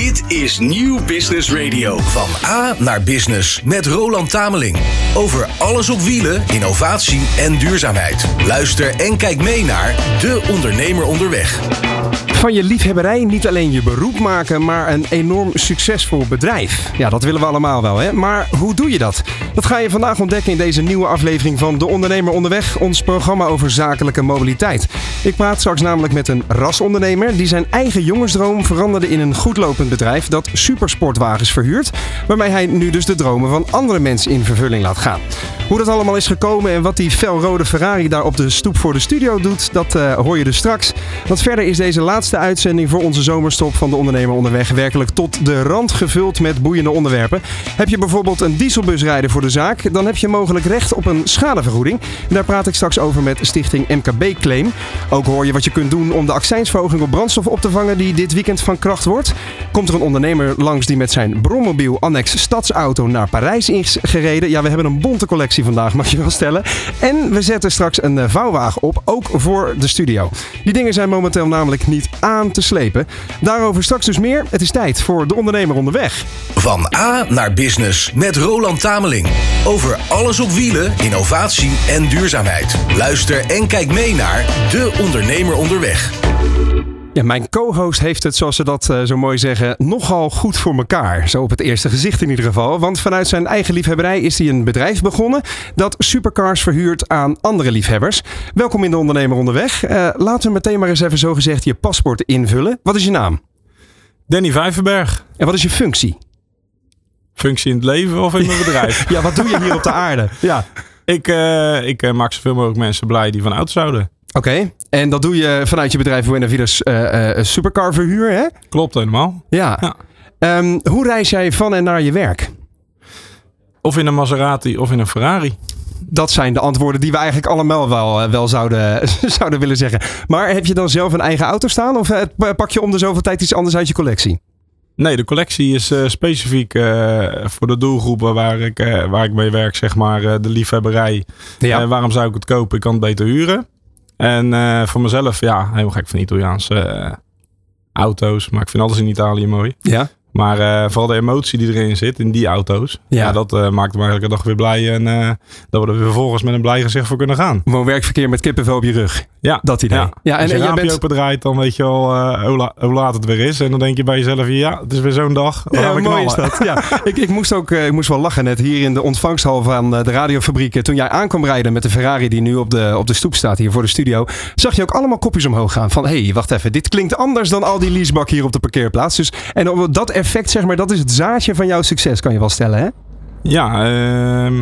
Dit is Nieuw Business Radio. Van A naar Business met Roland Tameling. Over alles op wielen, innovatie en duurzaamheid. Luister en kijk mee naar De Ondernemer Onderweg. Van je liefhebberij niet alleen je beroep maken, maar een enorm succesvol bedrijf. Ja, dat willen we allemaal wel, hè? Maar hoe doe je dat? Dat ga je vandaag ontdekken in deze nieuwe aflevering van De Ondernemer Onderweg, ons programma over zakelijke mobiliteit. Ik praat straks namelijk met een rasondernemer die zijn eigen jongensdroom veranderde in een goedlopend bedrijf dat supersportwagens verhuurt, waarmee hij nu dus de dromen van andere mensen in vervulling laat gaan. Hoe dat allemaal is gekomen en wat die felrode Ferrari daar op de stoep voor de studio doet, dat uh, hoor je dus straks. Want verder is deze laatste uitzending voor onze zomerstop van de ondernemer onderweg werkelijk tot de rand gevuld met boeiende onderwerpen. Heb je bijvoorbeeld een dieselbus rijden voor de zaak, dan heb je mogelijk recht op een schadevergoeding. Daar praat ik straks over met stichting MKB Claim. Ook hoor je wat je kunt doen om de accijnsverhoging op brandstof op te vangen die dit weekend van kracht wordt. Komt er een ondernemer langs die met zijn brommobiel annex stadsauto naar Parijs is gereden. Ja, we hebben een bonte collectie vandaag, mag je wel stellen. En we zetten straks een vouwwagen op, ook voor de studio. Die dingen zijn momenteel namelijk niet aan te slepen. Daarover straks dus meer. Het is tijd voor de ondernemer onderweg. Van A naar Business met Roland Tameling. Over alles op wielen, innovatie en duurzaamheid. Luister en kijk mee naar De Ondernemer Onderweg. Ja, mijn co-host heeft het, zoals ze dat uh, zo mooi zeggen, nogal goed voor elkaar. Zo op het eerste gezicht in ieder geval. Want vanuit zijn eigen liefhebberij is hij een bedrijf begonnen dat supercars verhuurt aan andere liefhebbers. Welkom in de Ondernemer Onderweg. Uh, laten we meteen maar eens even zo gezegd je paspoort invullen. Wat is je naam? Danny Vijverberg. En wat is je functie? Functie in het leven of in mijn bedrijf? ja, wat doe je hier op de aarde? Ja. Ik, uh, ik maak zoveel mogelijk mensen blij die van auto's houden. Oké, okay. En dat doe je vanuit je bedrijf Buena Vidas uh, uh, Supercar Verhuur, hè? Klopt helemaal. Ja. ja. Um, hoe reis jij van en naar je werk? Of in een Maserati of in een Ferrari. Dat zijn de antwoorden die we eigenlijk allemaal wel, wel zouden, zouden willen zeggen. Maar heb je dan zelf een eigen auto staan of pak je om de zoveel tijd iets anders uit je collectie? Nee, de collectie is uh, specifiek uh, voor de doelgroepen waar ik, uh, waar ik mee werk, zeg maar, de liefhebberij. Ja. waarom zou ik het kopen? Ik kan het beter huren. En uh, voor mezelf, ja, heel gek van Italiaanse uh, auto's. Maar ik vind alles in Italië mooi. Ja. Maar uh, vooral de emotie die erin zit, in die auto's. Ja, ja dat uh, maakt me eigenlijk een dag weer blij. En uh, dat we er vervolgens met een blij gezicht voor kunnen gaan. Gewoon werkverkeer met kippenvel op je rug. Ja. Dat idee. Ja, ja en, Als je en jij bent... open draait, dan weet je al hoe, la hoe, laat het weer is. En dan denk je bij jezelf, ja, het is weer zo'n dag. Ja, mooi knallen. is dat. Ja. ik, ik moest ook ik moest wel lachen net hier in de ontvangsthal van de radiofabriek. Toen jij aankwam rijden met de Ferrari die nu op de, op de stoep staat hier voor de studio. Zag je ook allemaal kopjes omhoog gaan. Van, hé, hey, wacht even. Dit klinkt anders dan al die leasebak hier op de parkeerplaats. Dus, en dat effect, zeg maar, dat is het zaadje van jouw succes, kan je wel stellen, hè? Ja, uh,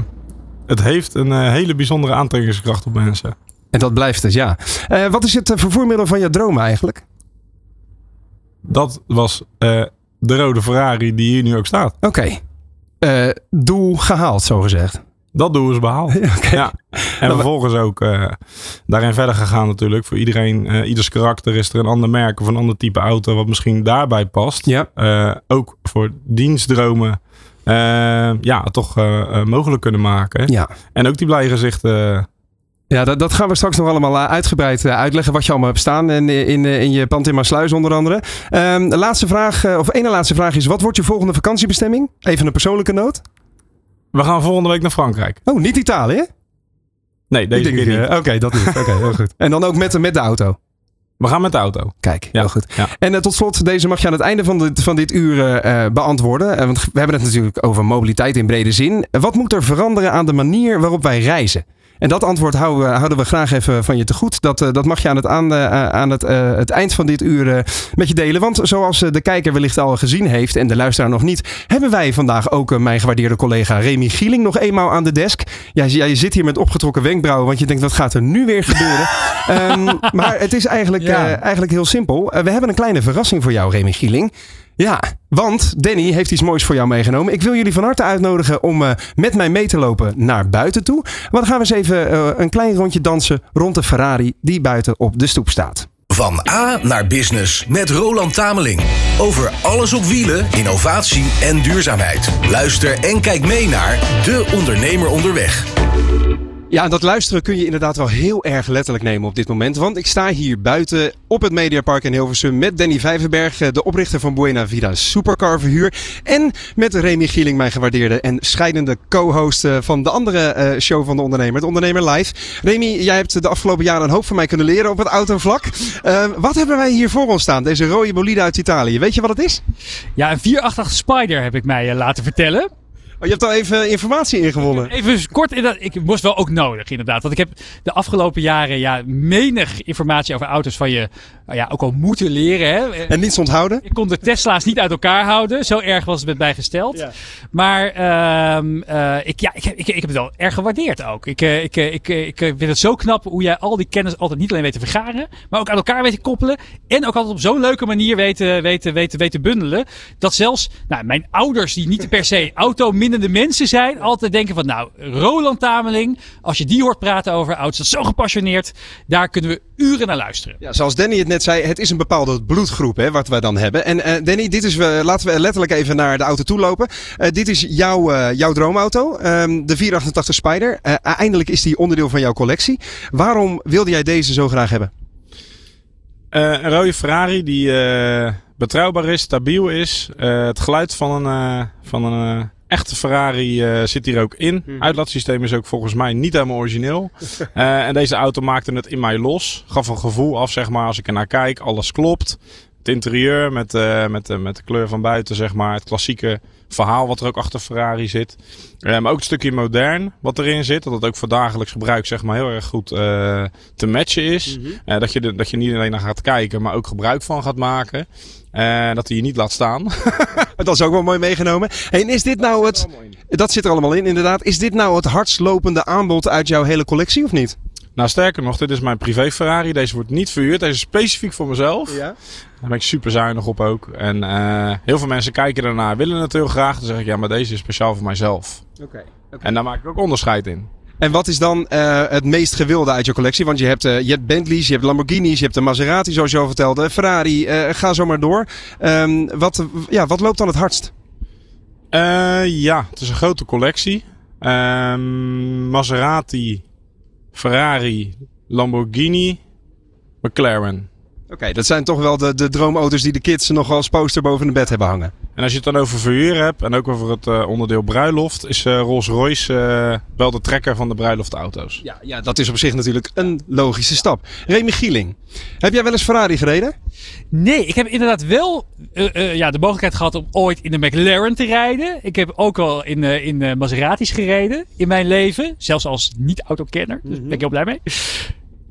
het heeft een uh, hele bijzondere aantrekkingskracht op mensen. En dat blijft het, ja. Uh, wat is het uh, vervoermiddel van je dromen eigenlijk? Dat was de rode Ferrari die hier nu ook staat. Oké. Okay. doel gehaald, zo gezegd. Dat doel is behaald. Okay. Ja. En vervolgens ook uh, daarin verder gegaan natuurlijk. Voor iedereen, uh, ieders karakter is er een ander merk of een ander type auto wat misschien daarbij past. Ja. Uh, ook voor dienstdromen ja, toch mogelijk kunnen maken. Ja. En ook die blije gezichten ja, dat, dat, gaan we straks nog allemaal uitgebreid uitleggen. Wat je allemaal hebt staan in, in, in je pand in Maasluis onder andere. Um, de laatste vraag, of ene laatste vraag is: wat wordt je volgende vakantiebestemming? Even een persoonlijke noot. We gaan volgende week naar Frankrijk. Oh, niet Italië? Nee, deze keer niet. Oké, okay, dat niet. Oké, okay, heel goed. En dan ook met, met de auto? We gaan met de auto. Kijk, heel goed. Ja. En uh, tot slot, deze mag je aan het einde van dit, van dit uur uh, beantwoorden. Uh, want we hebben het natuurlijk over mobiliteit in brede zin. Wat moet er veranderen aan de manier waarop wij reizen? En dat antwoord houden we, houden we graag even van je te goed. Dat, dat mag je aan het, aan, aan het, het eind van dit uur met je delen. Want zoals de kijker wellicht al gezien heeft en de luisteraar nog niet, hebben wij vandaag ook mijn gewaardeerde collega Remy Gieling nog eenmaal aan de desk. Ja, ja, je zit hier met opgetrokken wenkbrauwen, want je denkt, wat gaat er nu weer gebeuren? um, maar het is eigenlijk, ja. uh, eigenlijk heel simpel. Uh, we hebben een kleine verrassing voor jou, Remy Gieling. Ja, want Danny heeft iets moois voor jou meegenomen. Ik wil jullie van harte uitnodigen om uh, met mij mee te lopen naar buiten toe. Maar dan gaan we eens even uh, een klein rondje dansen rond de Ferrari die buiten op de stoep staat. Van A naar Business met Roland Tameling. Over alles op wielen, innovatie en duurzaamheid. Luister en kijk mee naar De Ondernemer Onderweg. Ja, dat luisteren kun je inderdaad wel heel erg letterlijk nemen op dit moment. Want ik sta hier buiten op het Mediapark in Hilversum met Danny Vijverberg, eh, de oprichter van Buena Vida Supercar Verhuur. En met Remy Gieling, mijn gewaardeerde en scheidende co-host eh, van de andere eh, show van de ondernemer, het Ondernemer Live. Remy, jij hebt de afgelopen jaren een hoop van mij kunnen leren op het autovlak. Wat hebben wij hier voor ons staan? Deze rode bolide uit Italië. Weet je wat het is? Ja, een 488 Spider heb ik mij laten vertellen. Oh, je hebt al even informatie ingewonnen. Even kort, ik moest wel ook nodig inderdaad. Want ik heb de afgelopen jaren ja, menig informatie over auto's van je nou ja, ook al moeten leren. Hè. En niets onthouden? Ik kon de Tesla's niet uit elkaar houden. Zo erg was het met mij gesteld. Ja. Maar uh, uh, ik, ja, ik, ik, ik, heb het wel erg gewaardeerd ook. Ik, uh, ik, ik, ik vind het zo knap hoe jij al die kennis altijd niet alleen weet te vergaren, maar ook aan elkaar weet te koppelen. En ook altijd op zo'n leuke manier weten, weten, weten, weten bundelen. Dat zelfs nou, mijn ouders, die niet per se auto-minnende mensen zijn, altijd denken van nou, Roland Tameling, als je die hoort praten over is zo gepassioneerd. Daar kunnen we uren naar luisteren. Ja, zoals Danny het net zei, het is een bepaalde bloedgroep hè, wat we dan hebben. En uh, Danny, dit is, uh, laten we letterlijk even naar de auto toe lopen. Uh, dit is jouw, jouw droomauto, um, de 488 Spider. eindelijk is die onderdeel van jouw collectie. Waarom wilde jij deze zo graag hebben? een rode Ferrari die betrouwbaar is, stabiel is. het geluid van een, van een echte Ferrari uh, zit hier ook in. Mm. Uitlaatsysteem is ook volgens mij niet helemaal origineel. uh, en deze auto maakte het in mij los. Gaf een gevoel af, zeg maar, als ik er naar kijk. Alles klopt. Het interieur met, uh, met, met de kleur van buiten, zeg maar. Het klassieke verhaal wat er ook achter Ferrari zit. maar ook het stukje modern wat erin zit. Dat het ook voor dagelijks gebruik, zeg maar, heel erg goed te matchen is. Mm -hmm. dat, je de, dat je niet alleen naar gaat kijken, maar ook gebruik van gaat maken. Uh, dat hij je niet laat staan. dat is ook wel mooi meegenomen. en is dit nou het. Dat zit er allemaal in, inderdaad. Is dit nou het hardslopende aanbod uit jouw hele collectie of niet? Nou, sterker nog, dit is mijn privé Ferrari. Deze wordt niet verhuurd. Deze is specifiek voor mezelf. Ja. Daar ben ik super zuinig op ook. En uh, heel veel mensen kijken ernaar, willen het heel graag. Dan zeg ik, ja, maar deze is speciaal voor mijzelf. Oké. Okay, En daar maak ik ook onderscheid in. En wat is dan uh, het meest gewilde uit je collectie? Want je hebt, uh, je hebt Bentleys, je hebt Lamborghinis, je hebt de Maserati, zoals je al vertelde. Ferrari, uh, ga zo maar door. Um, wat, ja, wat loopt dan het hardst? ja, het is een grote collectie. Um, Maserati, Ferrari, Lamborghini, McLaren. Oké, dat zijn toch wel de, de droomauto's die de kids nog als poster boven het bed hebben hangen. En als je het dan over verhuur hebt en ook over het uh, onderdeel bruiloft, is uh, Rolls-Royce uh, wel de trekker van de bruiloftauto's. Ja, ja, dat is op zich natuurlijk een logische stap. Remy Gieling, heb jij wel eens Ferrari gereden? Nee, ik heb inderdaad wel ja, de mogelijkheid gehad om ooit in de McLaren te rijden. Ik heb ook al in, in Maseratis gereden in mijn leven, zelfs als niet-autokenner. Dus daar ben ik heel blij mee.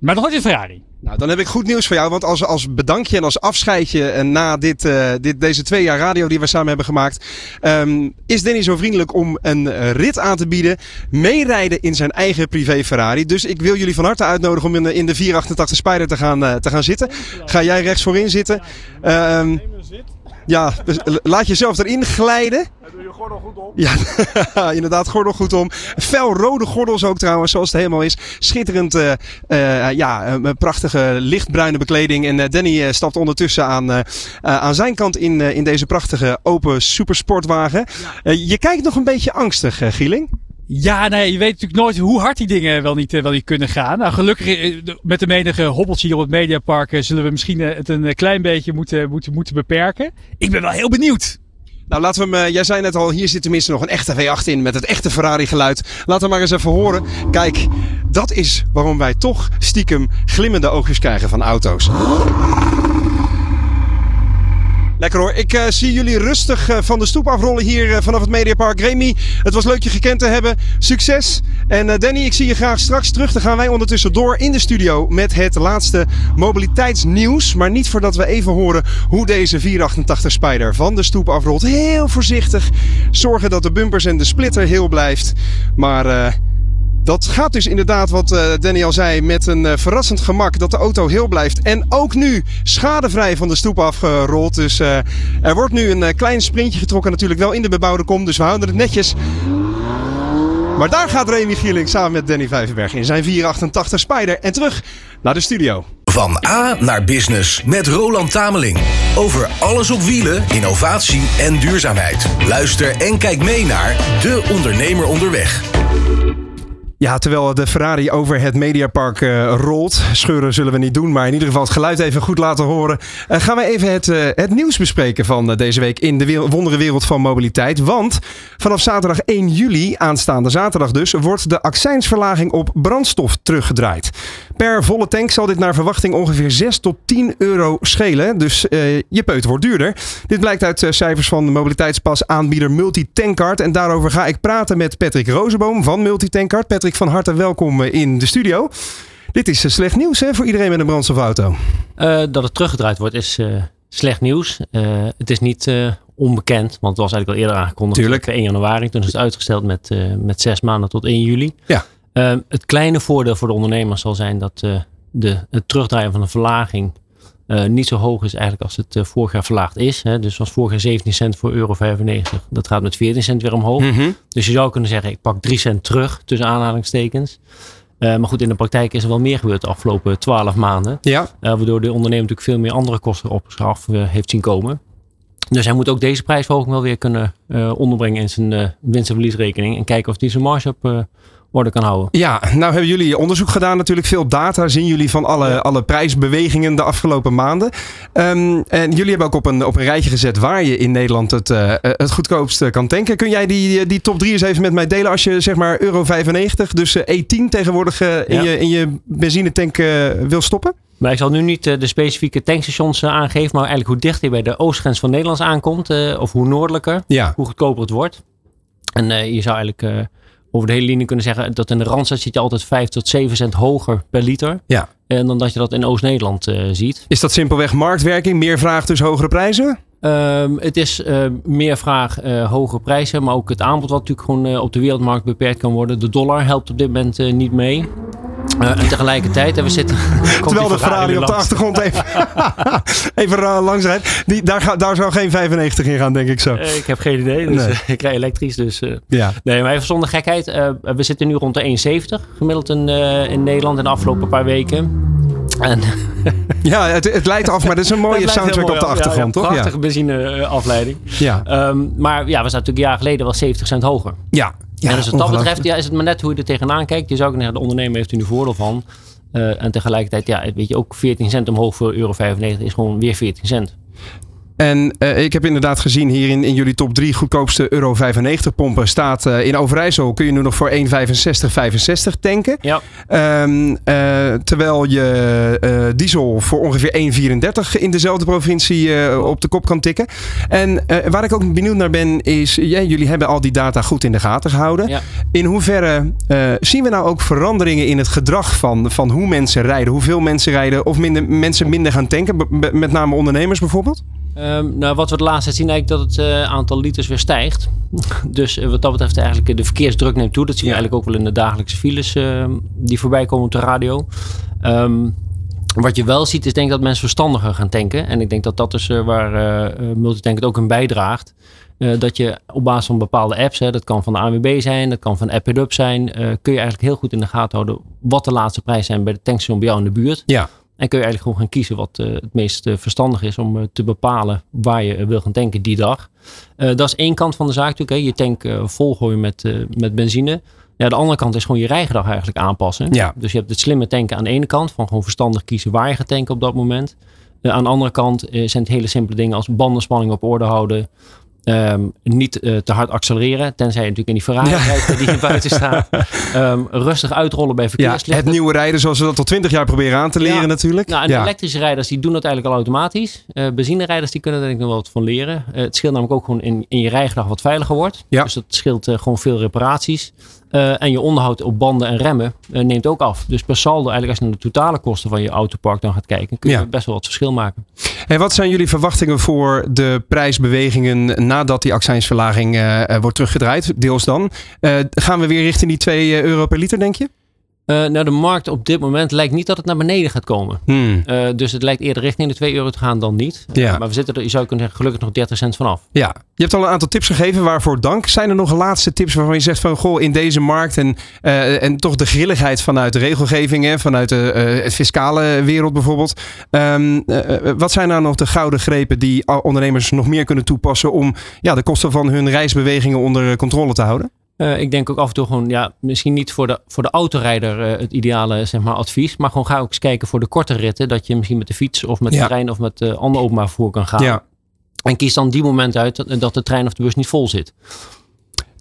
Maar nog nooit een Ferrari. Nou, dan heb ik goed nieuws voor jou. Want als, als bedankje en als afscheidje eh, na dit, uh, dit, deze twee jaar radio die we samen hebben gemaakt. Um, is Danny zo vriendelijk om een eh, rit aan te bieden. Meerijden in zijn eigen privé Ferrari. Dus ik wil jullie van harte uitnodigen om in de, in de 488 Spider te gaan, uh, te gaan zitten. Ga jij rechts voorin zitten. Um, ja, dus laat jezelf erin glijden. Doe je gordel goed om. Ja, inderdaad, gordel goed om. Fel rode gordels ook trouwens, zoals het helemaal is. Schitterend, uh, uh, ja, een prachtige lichtbruine bekleding. En uh, Danny stapt ondertussen aan, aan zijn kant in, in deze prachtige open supersportwagen. Ja. je kijkt nog een beetje angstig, Gieling. Ja, nee, je weet natuurlijk nooit hoe hard die dingen wel niet, wel niet kunnen gaan. Nou, gelukkig met de menige hobbeltje hier op het Mediapark zullen we misschien het een klein beetje moeten, moeten, moeten beperken. Ik ben wel heel benieuwd. Nou, laten we hem. Eh, jij zei net al, hier zit tenminste nog een echte V8 in met het echte Ferrari geluid. Laten we maar eens even horen. Kijk, dat is waarom wij toch stiekem glimmende oogjes krijgen van auto's. Lekker hoor. Ik uh, zie jullie rustig uh, van de stoep afrollen hier uh, vanaf het Mediapark. Remy, het was leuk je gekend te hebben. Succes. En Danny, ik zie je graag straks terug. Dan gaan wij ondertussen door in de studio met het laatste mobiliteitsnieuws. Maar niet voordat we even horen hoe deze 488 Spider van de stoep afrolt. Heel voorzichtig. Zorgen dat de bumpers en de splitter heel blijft. Maar dat gaat dus inderdaad, wat uh, Danny al zei, met een uh, verrassend gemak dat de auto heel blijft. En ook nu schadevrij van de stoep afgerold. Dus uh, er wordt nu een klein sprintje getrokken, natuurlijk wel in de bebouwde kom. Dus we houden het netjes. Maar daar gaat Remy Gieling samen met Danny Vijverberg in zijn 488 Spider. En terug naar de studio. Van A naar Business met Roland Tameling. Over alles op wielen, innovatie en duurzaamheid. Luister en kijk mee naar De Ondernemer Onderweg. Ja, terwijl de Ferrari over het Mediapark uh, rolt. Scheuren zullen we niet doen, maar in ieder geval het geluid even goed laten horen. Uh, gaan we even het, uh, het nieuws bespreken van deze week in de wondere wereld van mobiliteit. Want vanaf zaterdag 1 juli, aanstaande zaterdag dus, wordt de accijnsverlaging op brandstof teruggedraaid. Per volle tank zal dit naar verwachting ongeveer 6 tot 10 euro schelen. Dus je peut wordt duurder. Dit blijkt uit cijfers van de mobiliteitspas aanbieder Multitankcard. En daarover ga ik praten met Patrick Rozenboom van Multitankcard. Patrick, van harte welkom eh, in de studio. Dit is eh, slecht nieuws hè, voor iedereen met een brandstofauto. Uh, dat het teruggedraaid wordt is slecht nieuws. het is niet onbekend, want het was eigenlijk al eerder aangekondigd. Tuurlijk. 1 januari, toen is het uitgesteld met, met zes maanden tot 1 juli. Ja. Het kleine voordeel voor de ondernemers zal zijn dat de, het terugdraaien van de verlaging niet zo hoog is eigenlijk als het vorig jaar verlaagd is. Hè. Dus was vorig jaar 17 cent voor euro 95. Dat gaat met 14 cent weer omhoog. Mhm. Dus je zou kunnen zeggen, ik pak 3 cent terug tussen aanhalingstekens. Maar goed, in de praktijk is er wel meer gebeurd de afgelopen 12 maanden. Ja. Waardoor de ondernemer natuurlijk veel meer andere kosten op zich af heeft zien komen. Dus hij moet ook deze prijsverhoging wel weer kunnen onderbrengen in zijn winst- en verliesrekening. En kijken of hij zijn marge op orde kan houden. Ja, nou hebben jullie onderzoek gedaan natuurlijk. Veel data zien jullie van alle, ja. alle prijsbewegingen de afgelopen maanden. Um, en jullie hebben ook op een, op een rijtje gezet waar je in Nederland het, uh, het goedkoopst kan tanken. Kun jij die, die top 3 eens even met mij delen als je zeg maar euro 95, dus E10 tegenwoordig uh, in, ja. je, in je benzinetank uh, wil stoppen? Maar ik zal nu niet de specifieke tankstations aangeven, maar eigenlijk hoe dichter je bij de oostgrens van Nederland aankomt, of hoe noordelijker, ja. hoe goedkoper het wordt. En je zou eigenlijk over de hele linie kunnen zeggen dat in de Randstad zit je altijd 5 tot 7 cent hoger per liter. Ja. En dan dat je dat in Oost-Nederland uh, ziet. Is dat simpelweg marktwerking? Meer vraag dus hogere prijzen? Um, het is uh, meer vraag, uh, hogere prijzen, maar ook het aanbod wat natuurlijk gewoon op de wereldmarkt beperkt kan worden. De dollar helpt op dit moment niet mee. Uh, en tegelijkertijd, en we zitten. Terwijl de Ferrari op de achtergrond even, even langs rijdt. Die, daar, ga, daar zou geen 95 in gaan, denk ik zo. Uh, ik heb geen idee. Dus, nee. ik rij elektrisch. Dus, ja. Nee, maar even zonder gekheid. we zitten nu rond de 1,70 gemiddeld in, in Nederland in de afgelopen paar weken. En ja, het, het leidt af, maar dat is een mooie soundtrack op de achtergrond, ja, ja, toch? Prachtige benzineafleiding. Ja. Um, maar ja, we zaten natuurlijk een jaar geleden wel 70 cent hoger. Ja. Ja, en dus wat dat betreft ja, is het maar net hoe je er tegenaan kijkt. Je zou kunnen zeggen, de ondernemer heeft er nu voordeel van. Uh, en tegelijkertijd, ja, weet je, ook 14 cent omhoog voor euro 95 is gewoon weer 14 cent. En uh, ik heb inderdaad gezien hier in, in jullie top 3 goedkoopste euro 95 pompen staat uh, in Overijssel kun je nu nog voor 1,65,65 tanken. Ja. Um, uh, terwijl je diesel voor ongeveer 1,34 in dezelfde provincie op de kop kan tikken. En waar ik ook benieuwd naar ben is, ja, jullie hebben al die data goed in de gaten gehouden. Ja. In hoeverre zien we nou ook veranderingen in het gedrag van, van hoe mensen rijden? Hoeveel mensen rijden of minder, mensen minder gaan tanken? Met name ondernemers bijvoorbeeld? Um, nou, wat we de laatste tijd zien eigenlijk dat het uh, aantal liters weer stijgt. dus uh, wat dat betreft eigenlijk de verkeersdruk neemt toe. Dat zien we Ja. eigenlijk ook wel in de dagelijkse files uh, die voorbij komen op de radio. Um, wat je wel ziet is denk ik dat mensen verstandiger gaan tanken. En ik denk dat dat is uh, waar Multitank het ook in bijdraagt. Dat je op basis van bepaalde apps, hè, dat kan van de ANWB zijn, dat kan van AppItUp zijn, uh, kun je eigenlijk heel goed in de gaten houden wat de laatste prijzen zijn bij de tankstation bij jou in de buurt. Ja. En kun je eigenlijk gewoon gaan kiezen wat uh, het meest uh, verstandig is om uh, te bepalen waar je wil gaan tanken die dag. dat is één kant van de zaak natuurlijk. Hè. Je tank volgooien met, met benzine. Ja, de andere kant is gewoon je rijgedrag eigenlijk aanpassen. Ja. Dus je hebt het slimme tanken aan de ene kant. Van gewoon verstandig kiezen waar je gaat tanken op dat moment. aan de andere kant zijn het hele simpele dingen als bandenspanning op orde houden. Um, niet uh, te hard accelereren, tenzij je natuurlijk in die Ferrari Ja. rijdt die hier buiten staat. Um, rustig uitrollen bij Ja, verkeerslichten. het nieuwe rijden zoals we dat al twintig jaar proberen aan te leren Ja. natuurlijk. Nou, en ja. elektrische rijders die doen dat eigenlijk al automatisch. Uh, benzinerijders die kunnen er denk ik nog wel wat van leren. Uh, het scheelt namelijk ook gewoon in, in je rijgedrag wat veiliger wordt. Ja. Dus dat scheelt gewoon veel reparaties. Uh, en je onderhoud op banden en remmen uh, neemt ook af. Dus per saldo, eigenlijk als je naar de totale kosten van je autopark dan gaat kijken, kun je Ja. best wel wat verschil maken. En wat zijn jullie verwachtingen voor de prijsbewegingen nadat die accijnsverlaging eh, eh, wordt teruggedraaid? Deels dan. Eh, gaan we weer richting die 2 euro per liter, denk je? Uh, nou, de markt op dit moment lijkt niet dat het naar beneden gaat komen. Hmm. Uh, dus het lijkt eerder richting de 2 euro te gaan dan niet. Ja. Uh, maar we zitten er, je zou kunnen zeggen, gelukkig nog 30 cent vanaf. Ja, je hebt al een aantal tips gegeven, waarvoor dank. Zijn er nog laatste tips waarvan je zegt van goh, in deze markt en, en toch de grilligheid vanuit de regelgeving, hè, vanuit de het fiscale wereld bijvoorbeeld. Um, wat zijn nou nog de gouden grepen die ondernemers nog meer kunnen toepassen om ja, de kosten van hun reisbewegingen onder controle te houden? Ik denk ook af en toe gewoon, ja, misschien niet voor de, voor de autorijder het ideale zeg maar, advies. Maar gewoon ga ook eens kijken voor de korte ritten. Dat je misschien met de fiets of met de trein of met uh, ander openbaar vervoer kan gaan. Ja. En kies dan die moment uit dat, dat de trein of de bus niet vol zit.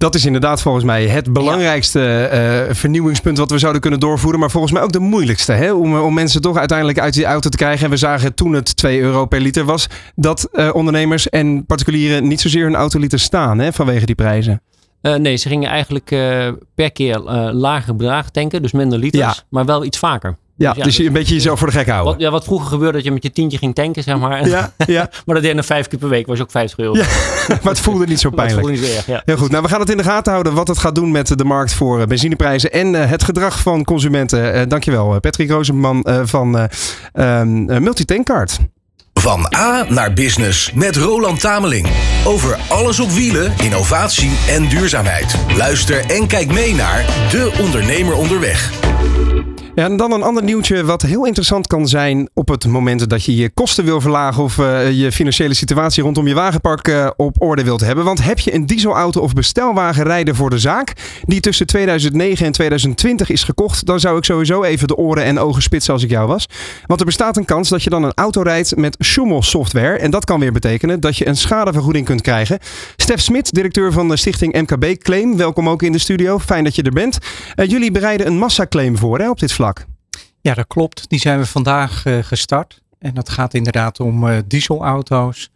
Dat is inderdaad volgens mij het belangrijkste uh, vernieuwingspunt wat we zouden kunnen doorvoeren. Maar volgens mij ook de moeilijkste. Hè? Om, om mensen toch uiteindelijk uit die auto te krijgen. En we zagen toen het 2 euro per liter was. Dat uh, ondernemers en particulieren niet zozeer hun auto lieten staan hè, vanwege die prijzen. Uh, nee, ze gingen eigenlijk per keer lager bedrag tanken. Dus minder liters. Maar wel iets vaker. Ja, dus, dus een beetje jezelf voor de gek houden. Wat, ja, wat vroeger gebeurde dat je met je tientje ging tanken, zeg maar. Ja, ja. maar dat deed je vijf keer per week, was ook 50 euro. Ja, maar het voelde niet zo pijnlijk. Niet erg, ja. Heel goed, nou we gaan het in de gaten houden wat het gaat doen met de markt voor eh, benzineprijzen en het gedrag van consumenten. Dankjewel Patrick Rozenman van um, Multitankcard. Van A naar Business met Roland Tameling. Over alles op wielen, innovatie en duurzaamheid. Luister en kijk mee naar De Ondernemer Onderweg. En dan een ander nieuwtje wat heel interessant kan zijn op het moment dat je je kosten wil verlagen of uh, je financiële situatie rondom je wagenpark uh, op orde wilt hebben. Want heb je een dieselauto of bestelwagen rijden voor de zaak die tussen 2009 en 2020 is gekocht, dan zou ik sowieso even de oren en ogen spitsen als ik jou was. Want er bestaat een kans dat je dan een auto rijdt met Schumel software en dat kan weer betekenen dat je een schadevergoeding kunt krijgen. Stef Smit, directeur van de stichting MKB Claim, welkom ook in de studio. Fijn dat je er bent. Uh, jullie bereiden een massaclaim voor hè, op dit vlak. Ja, dat klopt. Die zijn we vandaag uh, gestart. En dat gaat inderdaad om uh, dieselauto's.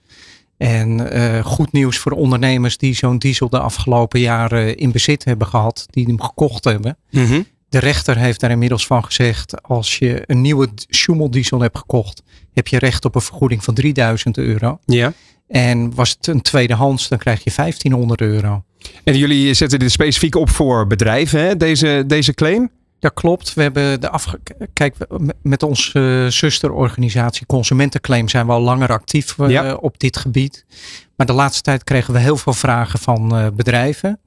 En uh, goed nieuws voor ondernemers die zo'n diesel de afgelopen jaren in bezit hebben gehad, die hem gekocht hebben. Mm -hmm. De rechter heeft daar inmiddels van gezegd, als je een nieuwe Schumel diesel hebt gekocht, heb je recht op een vergoeding van 3000 euro. Ja. En was het een tweedehands, dan krijg je 1500 euro. En jullie zetten dit specifiek op voor bedrijven, hè? Deze, deze claim? Ja, klopt. We hebben de afge... Kijk, met onze zusterorganisatie Consumentenclaim zijn we al langer actief uh, op dit gebied. Maar de laatste tijd kregen we heel veel vragen van uh, bedrijven.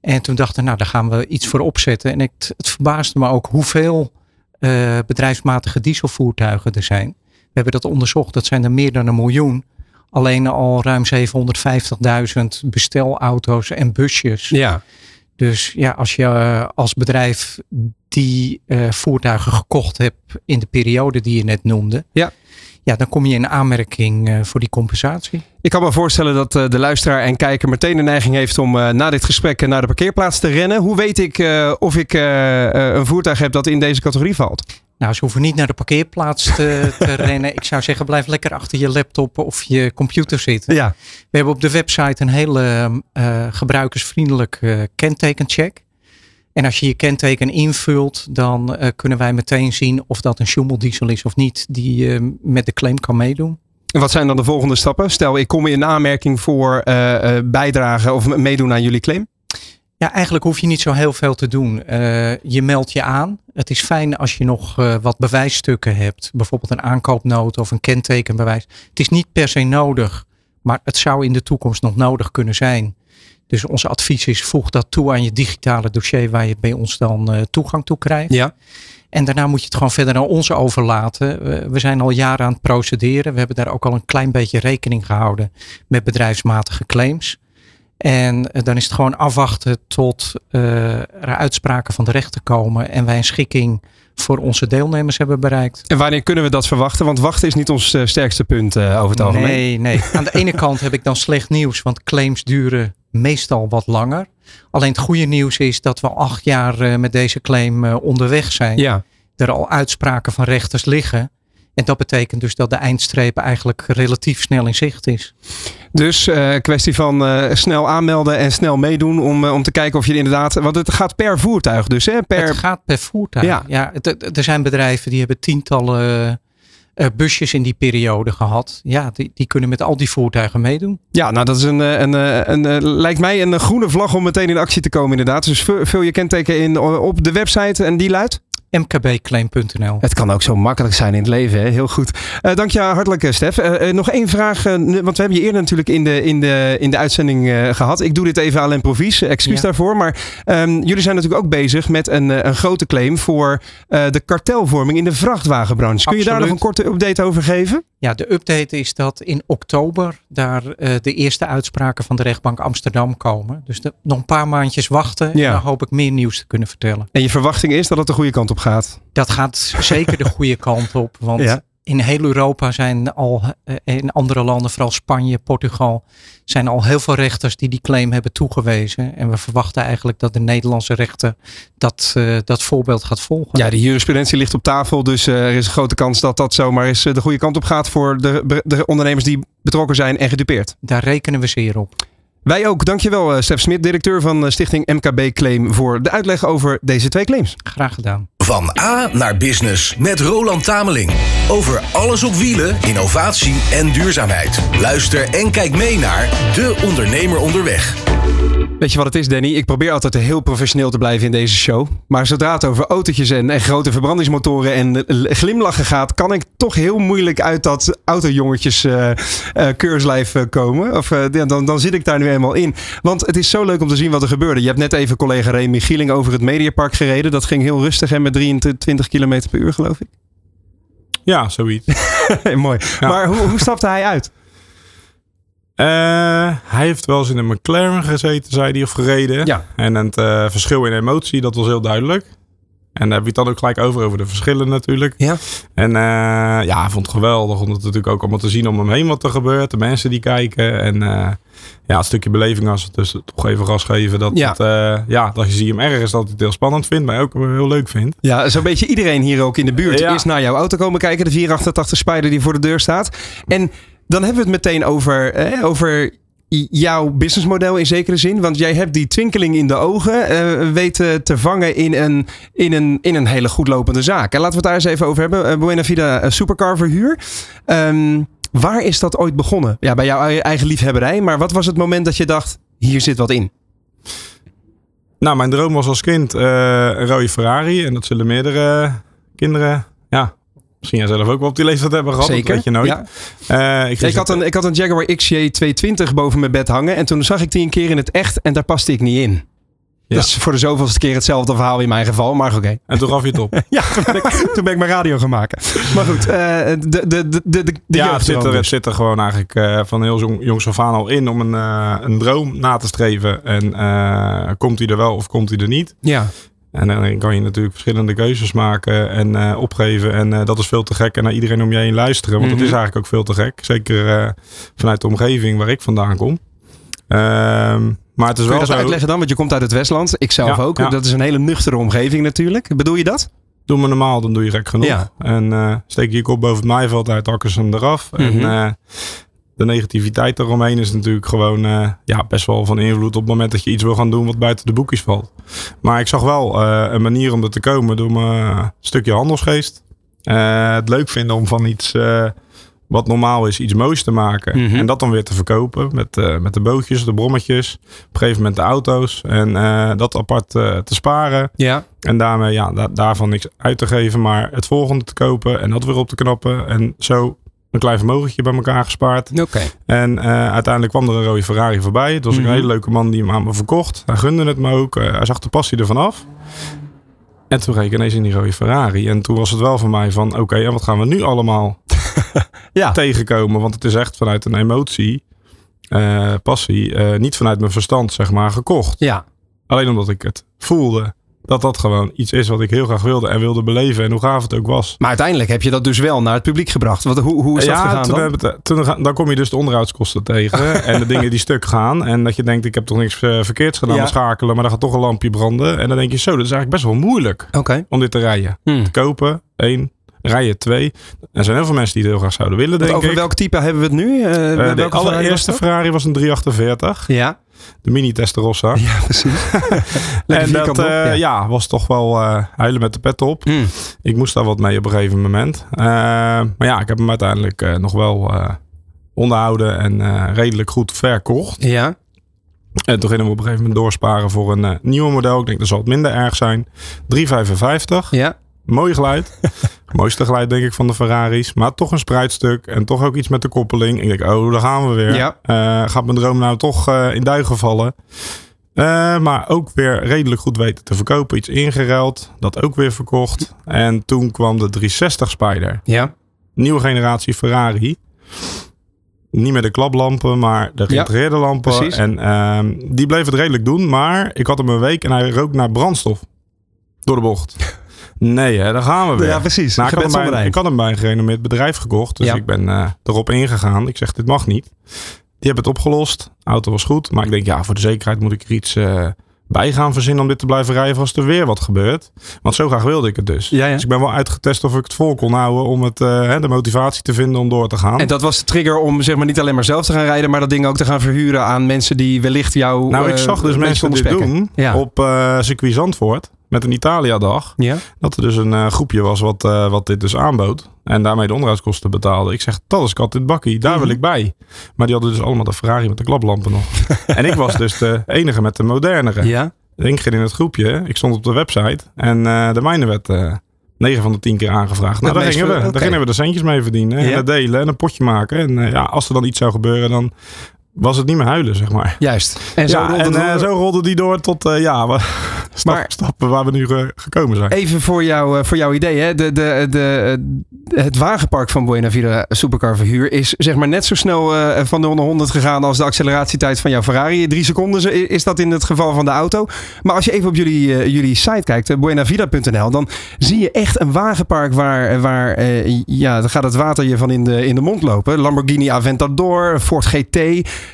En toen dachten we, nou, daar gaan we iets voor opzetten. En het, het verbaasde me ook hoeveel uh, bedrijfsmatige dieselvoertuigen er zijn. We hebben dat onderzocht. Dat zijn er meer dan een miljoen. Alleen al ruim 750.000 bestelauto's en busjes. Ja. Dus ja, als je uh, als bedrijf die uh, voertuigen gekocht hebt in de periode die je net noemde. Ja. Ja, dan kom je in aanmerking uh, voor die compensatie. Ik kan me voorstellen dat de luisteraar en kijker meteen de neiging heeft om na dit gesprek naar de parkeerplaats te rennen. Hoe weet ik of ik een voertuig heb dat in deze categorie valt? Nou, ze hoeven niet naar de parkeerplaats te, te rennen. Ik zou zeggen, blijf lekker achter je laptop of je computer zitten. Ja. We hebben op de website een hele uh, gebruikersvriendelijk uh, kentekencheck. En als je je kenteken invult, dan uh, kunnen wij meteen zien of dat een Schumel diesel is of niet, die met de claim kan meedoen. En wat zijn dan de volgende stappen? Stel, ik kom in aanmerking voor bijdragen of meedoen aan jullie claim. Ja, eigenlijk hoef je niet zo heel veel te doen. Uh, je meldt je aan. Het is fijn als je nog uh, wat bewijsstukken hebt. Bijvoorbeeld een aankoopnoot of een kentekenbewijs. Het is niet per se nodig, maar het zou in de toekomst nog nodig kunnen zijn. Dus ons advies is voeg dat toe aan je digitale dossier waar je bij ons dan uh, toegang toe krijgt. Ja. En daarna moet je het gewoon verder aan ons overlaten. We zijn al jaren aan het procederen. We hebben daar ook al een klein beetje rekening gehouden met bedrijfsmatige claims. En eh, dan is het gewoon afwachten tot uh, er uitspraken van de rechter komen en wij een schikking voor onze deelnemers hebben bereikt. En wanneer kunnen we dat verwachten? Want wachten is niet ons uh, sterkste punt over het algemeen. Nee, nee. Aan de ene kant heb ik dan slecht nieuws, want claims duren meestal wat langer. Alleen het goede nieuws is dat we acht jaar met deze claim onderweg zijn. Ja. Er al uitspraken van rechters liggen. En dat betekent dus dat de eindstreep eigenlijk relatief snel in zicht is. Dus uh, kwestie van uh, snel aanmelden en snel meedoen om, uh, om te kijken of je inderdaad. Want het gaat per voertuig dus, hè? Per... Het gaat per voertuig. Ja, ja het, er zijn bedrijven die hebben tientallen busjes in die periode gehad. Ja, die, die kunnen met al die voertuigen meedoen. Ja, nou dat is een, een, een, een, lijkt mij een groene vlag om meteen in actie te komen inderdaad. Dus vul je kenteken in op de website en die luidt? mkbclaim.nl. Het kan ook zo makkelijk zijn in het leven. Hè? Heel goed. Uh, dank je hartelijk, eh, Stef. Uh, nog één vraag. want we hebben je eerder natuurlijk in de, in de, in de uitzending gehad. Ik doe dit even aan improvies. Excuus ja. daarvoor. Maar um, jullie zijn natuurlijk ook bezig met een, een grote claim voor de kartelvorming in de vrachtwagenbranche. Kun je daar nog een korte update over geven? Ja, de update is dat in oktober daar uh, de eerste uitspraken van de rechtbank Amsterdam komen. Dus de, nog een paar maandjes wachten ja. en dan hoop ik meer nieuws te kunnen vertellen. En je verwachting is dat het de goede kant op gaat? Dat gaat zeker de goede kant op. Want ja in heel Europa zijn al, eh, in andere landen, vooral Spanje, Portugal, zijn al heel veel rechters die die claim hebben toegewezen. En we verwachten eigenlijk dat de Nederlandse rechter dat, uh, dat voorbeeld gaat volgen. Ja, de jurisprudentie ligt op tafel, dus uh, er is een grote kans dat dat zomaar eens de goede kant op gaat voor de, de ondernemers die betrokken zijn en gedupeerd. Daar rekenen we zeer op. Wij ook. Dankjewel, uh, Stef Smit, directeur van Stichting MKB Claim, voor de uitleg over deze twee claims. Graag gedaan. Van A naar Business met Roland Tameling. Over alles op wielen, innovatie en duurzaamheid. Luister en kijk mee naar De Ondernemer Onderweg. Weet je wat het is, Danny? Ik probeer altijd heel professioneel te blijven in deze show. Maar zodra het over autootjes en, en grote verbrandingsmotoren en glimlachen gaat, kan ik toch heel moeilijk uit dat autojongetjes uh, uh, keurslijf komen. Of dan, dan zit ik daar nu eenmaal in. Want het is zo leuk om te zien wat er gebeurde. Je hebt net even collega Remy Gieling over het Mediapark gereden. Dat ging heel rustig en met 23 km per uur, geloof ik. Ja, zoiets. Mooi. Maar hoe, hoe stapte hij uit? Uh, hij heeft wel eens in een McLaren gezeten, zei hij, of gereden. Ja. En het uh, verschil in emotie, dat was heel duidelijk. En daar heb je het dan ook gelijk over, over de verschillen natuurlijk. Ja. En uh, ja, hij vond het geweldig om het natuurlijk ook allemaal te zien om hem heen wat er gebeurt. De mensen die kijken. En ja, een stukje beleving als we dus toch even gas geven. Dat, ja. Het, ja, dat je zie hem ergens dat het heel spannend vindt, maar ook heel leuk vindt. Ja, zo'n beetje iedereen hier ook in de buurt is naar jouw auto komen kijken. De 488 Spider die voor de deur staat. En dan hebben we het meteen over, eh, over jouw businessmodel in zekere zin. Want jij hebt die twinkeling in de ogen uh, weten te vangen in een, in, een, in een hele goed lopende zaak. En laten we het daar eens even over hebben. Uh, Buena Vida Supercar verhuur. Um, waar is dat ooit begonnen? Ja, bij jouw eigen liefhebberij. Maar wat was het moment dat je dacht, hier zit wat in? Nou, mijn droom was als kind een rode Ferrari. En dat zullen meerdere kinderen ja, Misschien jij zelf ook wel op die leeftijd hebben gehad. Zeker. Dat weet je nooit. Ja. Uh, ik, ik, had een, ik had een Jaguar XJ220 boven mijn bed hangen. En toen zag ik die een keer in het echt. En daar paste ik niet in. Ja. Dat is voor de zoveelste keer hetzelfde verhaal in mijn geval, maar oké. En toen gaf je het op. ja, toen ben, ik, toen ben ik mijn radio gaan maken. Maar goed, uh, de, de, de, de, de Ja, het zit, er, het zit er gewoon eigenlijk uh, van heel jong, jongs af aan al in om een, uh, een droom na te streven. En komt hij er wel of komt hij er niet? Ja. En dan kan je natuurlijk verschillende keuzes maken en uh, opgeven. En uh, dat is veel te gek. En naar iedereen om je heen luisteren. Want mm -hmm. dat is eigenlijk ook veel te gek. Zeker uh, vanuit de omgeving waar ik vandaan kom. Ehm, maar het is Kun wel dat zo... uitleggen dan? Want je komt uit het Westland. Ik zelf ja, ook. Ja. Dat is een hele nuchtere omgeving natuurlijk. Bedoel je dat? Doe me normaal, dan doe je gek genoeg. Ja. En steek je je kop boven het maaiveld uit, hakken ze hem eraf. Mm -hmm. En de negativiteit eromheen is natuurlijk gewoon uh, ja, best wel van invloed op het moment dat je iets wil gaan doen wat buiten de boekjes valt. Maar ik zag wel uh, een manier om er te komen door mijn stukje handelsgeest. Uh, het leuk vinden om van iets wat normaal is, iets moois te maken. Mm -hmm. En dat dan weer te verkopen met, met de bootjes, de brommetjes. Op een gegeven moment de auto's. En dat apart te sparen. Ja. En daarmee ja, da daarvan niks uit te geven, maar het volgende te kopen en dat weer op te knappen. En zo een klein vermogentje bij elkaar gespaard. Oké. En uh, uiteindelijk kwam er een rode Ferrari voorbij. Het was mm -hmm. een hele leuke man die hem aan me verkocht. Hij gunde het me ook. Uh, hij zag de passie ervan af. En toen reed ik ineens in die rode Ferrari. En toen was het wel voor mij van... Oké, okay, en wat gaan we nu allemaal ja. tegenkomen? Want het is echt vanuit een emotie, uh, passie... niet vanuit mijn verstand, zeg maar, gekocht. Ja. Alleen omdat ik het voelde dat dat gewoon iets is wat ik heel graag wilde en wilde beleven. En hoe gaaf het ook was. Maar uiteindelijk heb je dat dus wel naar het publiek gebracht. Wat, hoe, hoe is dat gegaan toen dan? Het, toen, dan kom je dus de onderhoudskosten tegen. en de dingen die stuk gaan. En dat je denkt, ik heb toch niks uh, verkeerds gedaan ja. met schakelen. Maar dan gaat toch een lampje branden. En dan denk je, zo, dat is eigenlijk best wel moeilijk. Okay. Om dit te rijden. Hmm. Te kopen, één. Rijden twee. Er zijn heel veel mensen die het heel graag zouden willen, denk over ik. welk type hebben we het nu? Uh, de allereerste Ferrari was een 348. Ja. De mini Testarossa. Ja, precies. en dat uh, ja. ja. was toch wel uh, huilen met de pet op. Mm. Ik moest daar wat mee op een gegeven moment. Maar ja, ik heb hem uiteindelijk nog wel onderhouden en redelijk goed verkocht. Ja. En toen gingen we op een gegeven moment doorsparen voor een nieuwe model. Ik denk dat zal het minder erg zijn. 355. Ja. Mooi geluid. Mooiste geluid denk ik van de Ferraris. Maar toch een spruitstuk. En toch ook iets met de koppeling. Ik denk, oh, daar gaan we weer. Ja. Uh, gaat mijn droom nou toch uh, in duigen vallen? Uh, maar ook weer redelijk goed weten te verkopen. Iets ingeruild. Dat ook weer verkocht. En toen kwam de 360 Spider. Ja. nieuwe generatie Ferrari. Niet meer de klaplampen, maar de geïntegreerde lampen. Precies. En ehm, die bleef het redelijk doen. Maar ik had hem een week en hij rook naar brandstof. Door de bocht. Nee, hè, daar gaan we weer. Ja, precies. Nou, ik, had hem bij, ik, had hem bij, een gerenommeerd bedrijf gekocht. Dus ik ben uh, erop ingegaan. Ik zeg, dit mag niet. Die hebben het opgelost. De auto was goed. Maar ik denk, ja, voor de zekerheid moet ik er iets uh, bij gaan verzinnen om dit te blijven rijden als er weer wat gebeurt. Want zo graag wilde ik het dus. Ja, ja. Dus ik ben wel uitgetest of ik het vol kon houden om het, uh, de motivatie te vinden om door te gaan. En dat was de trigger om zeg maar niet alleen maar zelf te gaan rijden, maar dat ding ook te gaan verhuren aan mensen die wellicht jou. Nou, ik zag dus mensen dit doen op circuit Zandvoort met een Italia-dag. Ja. Dat er dus een uh, groepje was wat, uh, wat dit dus aanbood. En daarmee de onderhoudskosten betaalde. Ik zeg, dat is kat dit bakkie, daar wil mhm. ik bij. Maar die hadden dus allemaal de Ferrari met de klaplampen nog. en ik was dus de enige met de modernere. Ja. Ik ging in het groepje, ik stond op de website. En uh, de mijne werd 9 van de 10 keer aangevraagd. Nou, daar gingen, we, okay. daar gingen we de centjes mee verdienen. En delen en een potje maken. En ja, als er dan iets zou gebeuren, dan was het niet meer huilen, zeg maar. Juist. En zo, rolde, en, uh, zo rolde die door tot, uh, ja, stap, maar, stappen waar we nu uh, gekomen zijn. Even voor, jou, voor jouw idee. Hè? De, de, de, het wagenpark van Buena Vida Supercar Verhuur is zeg maar net zo snel van 0 naar 100 gegaan als de acceleratietijd van jouw Ferrari. Drie seconden is dat in het geval van de auto. Maar als je even op jullie, jullie site kijkt, buenavida.nl, dan zie je echt een wagenpark waar, waar ja, dan gaat het water je van in de, in de mond lopen. Lamborghini Aventador, Ford GT,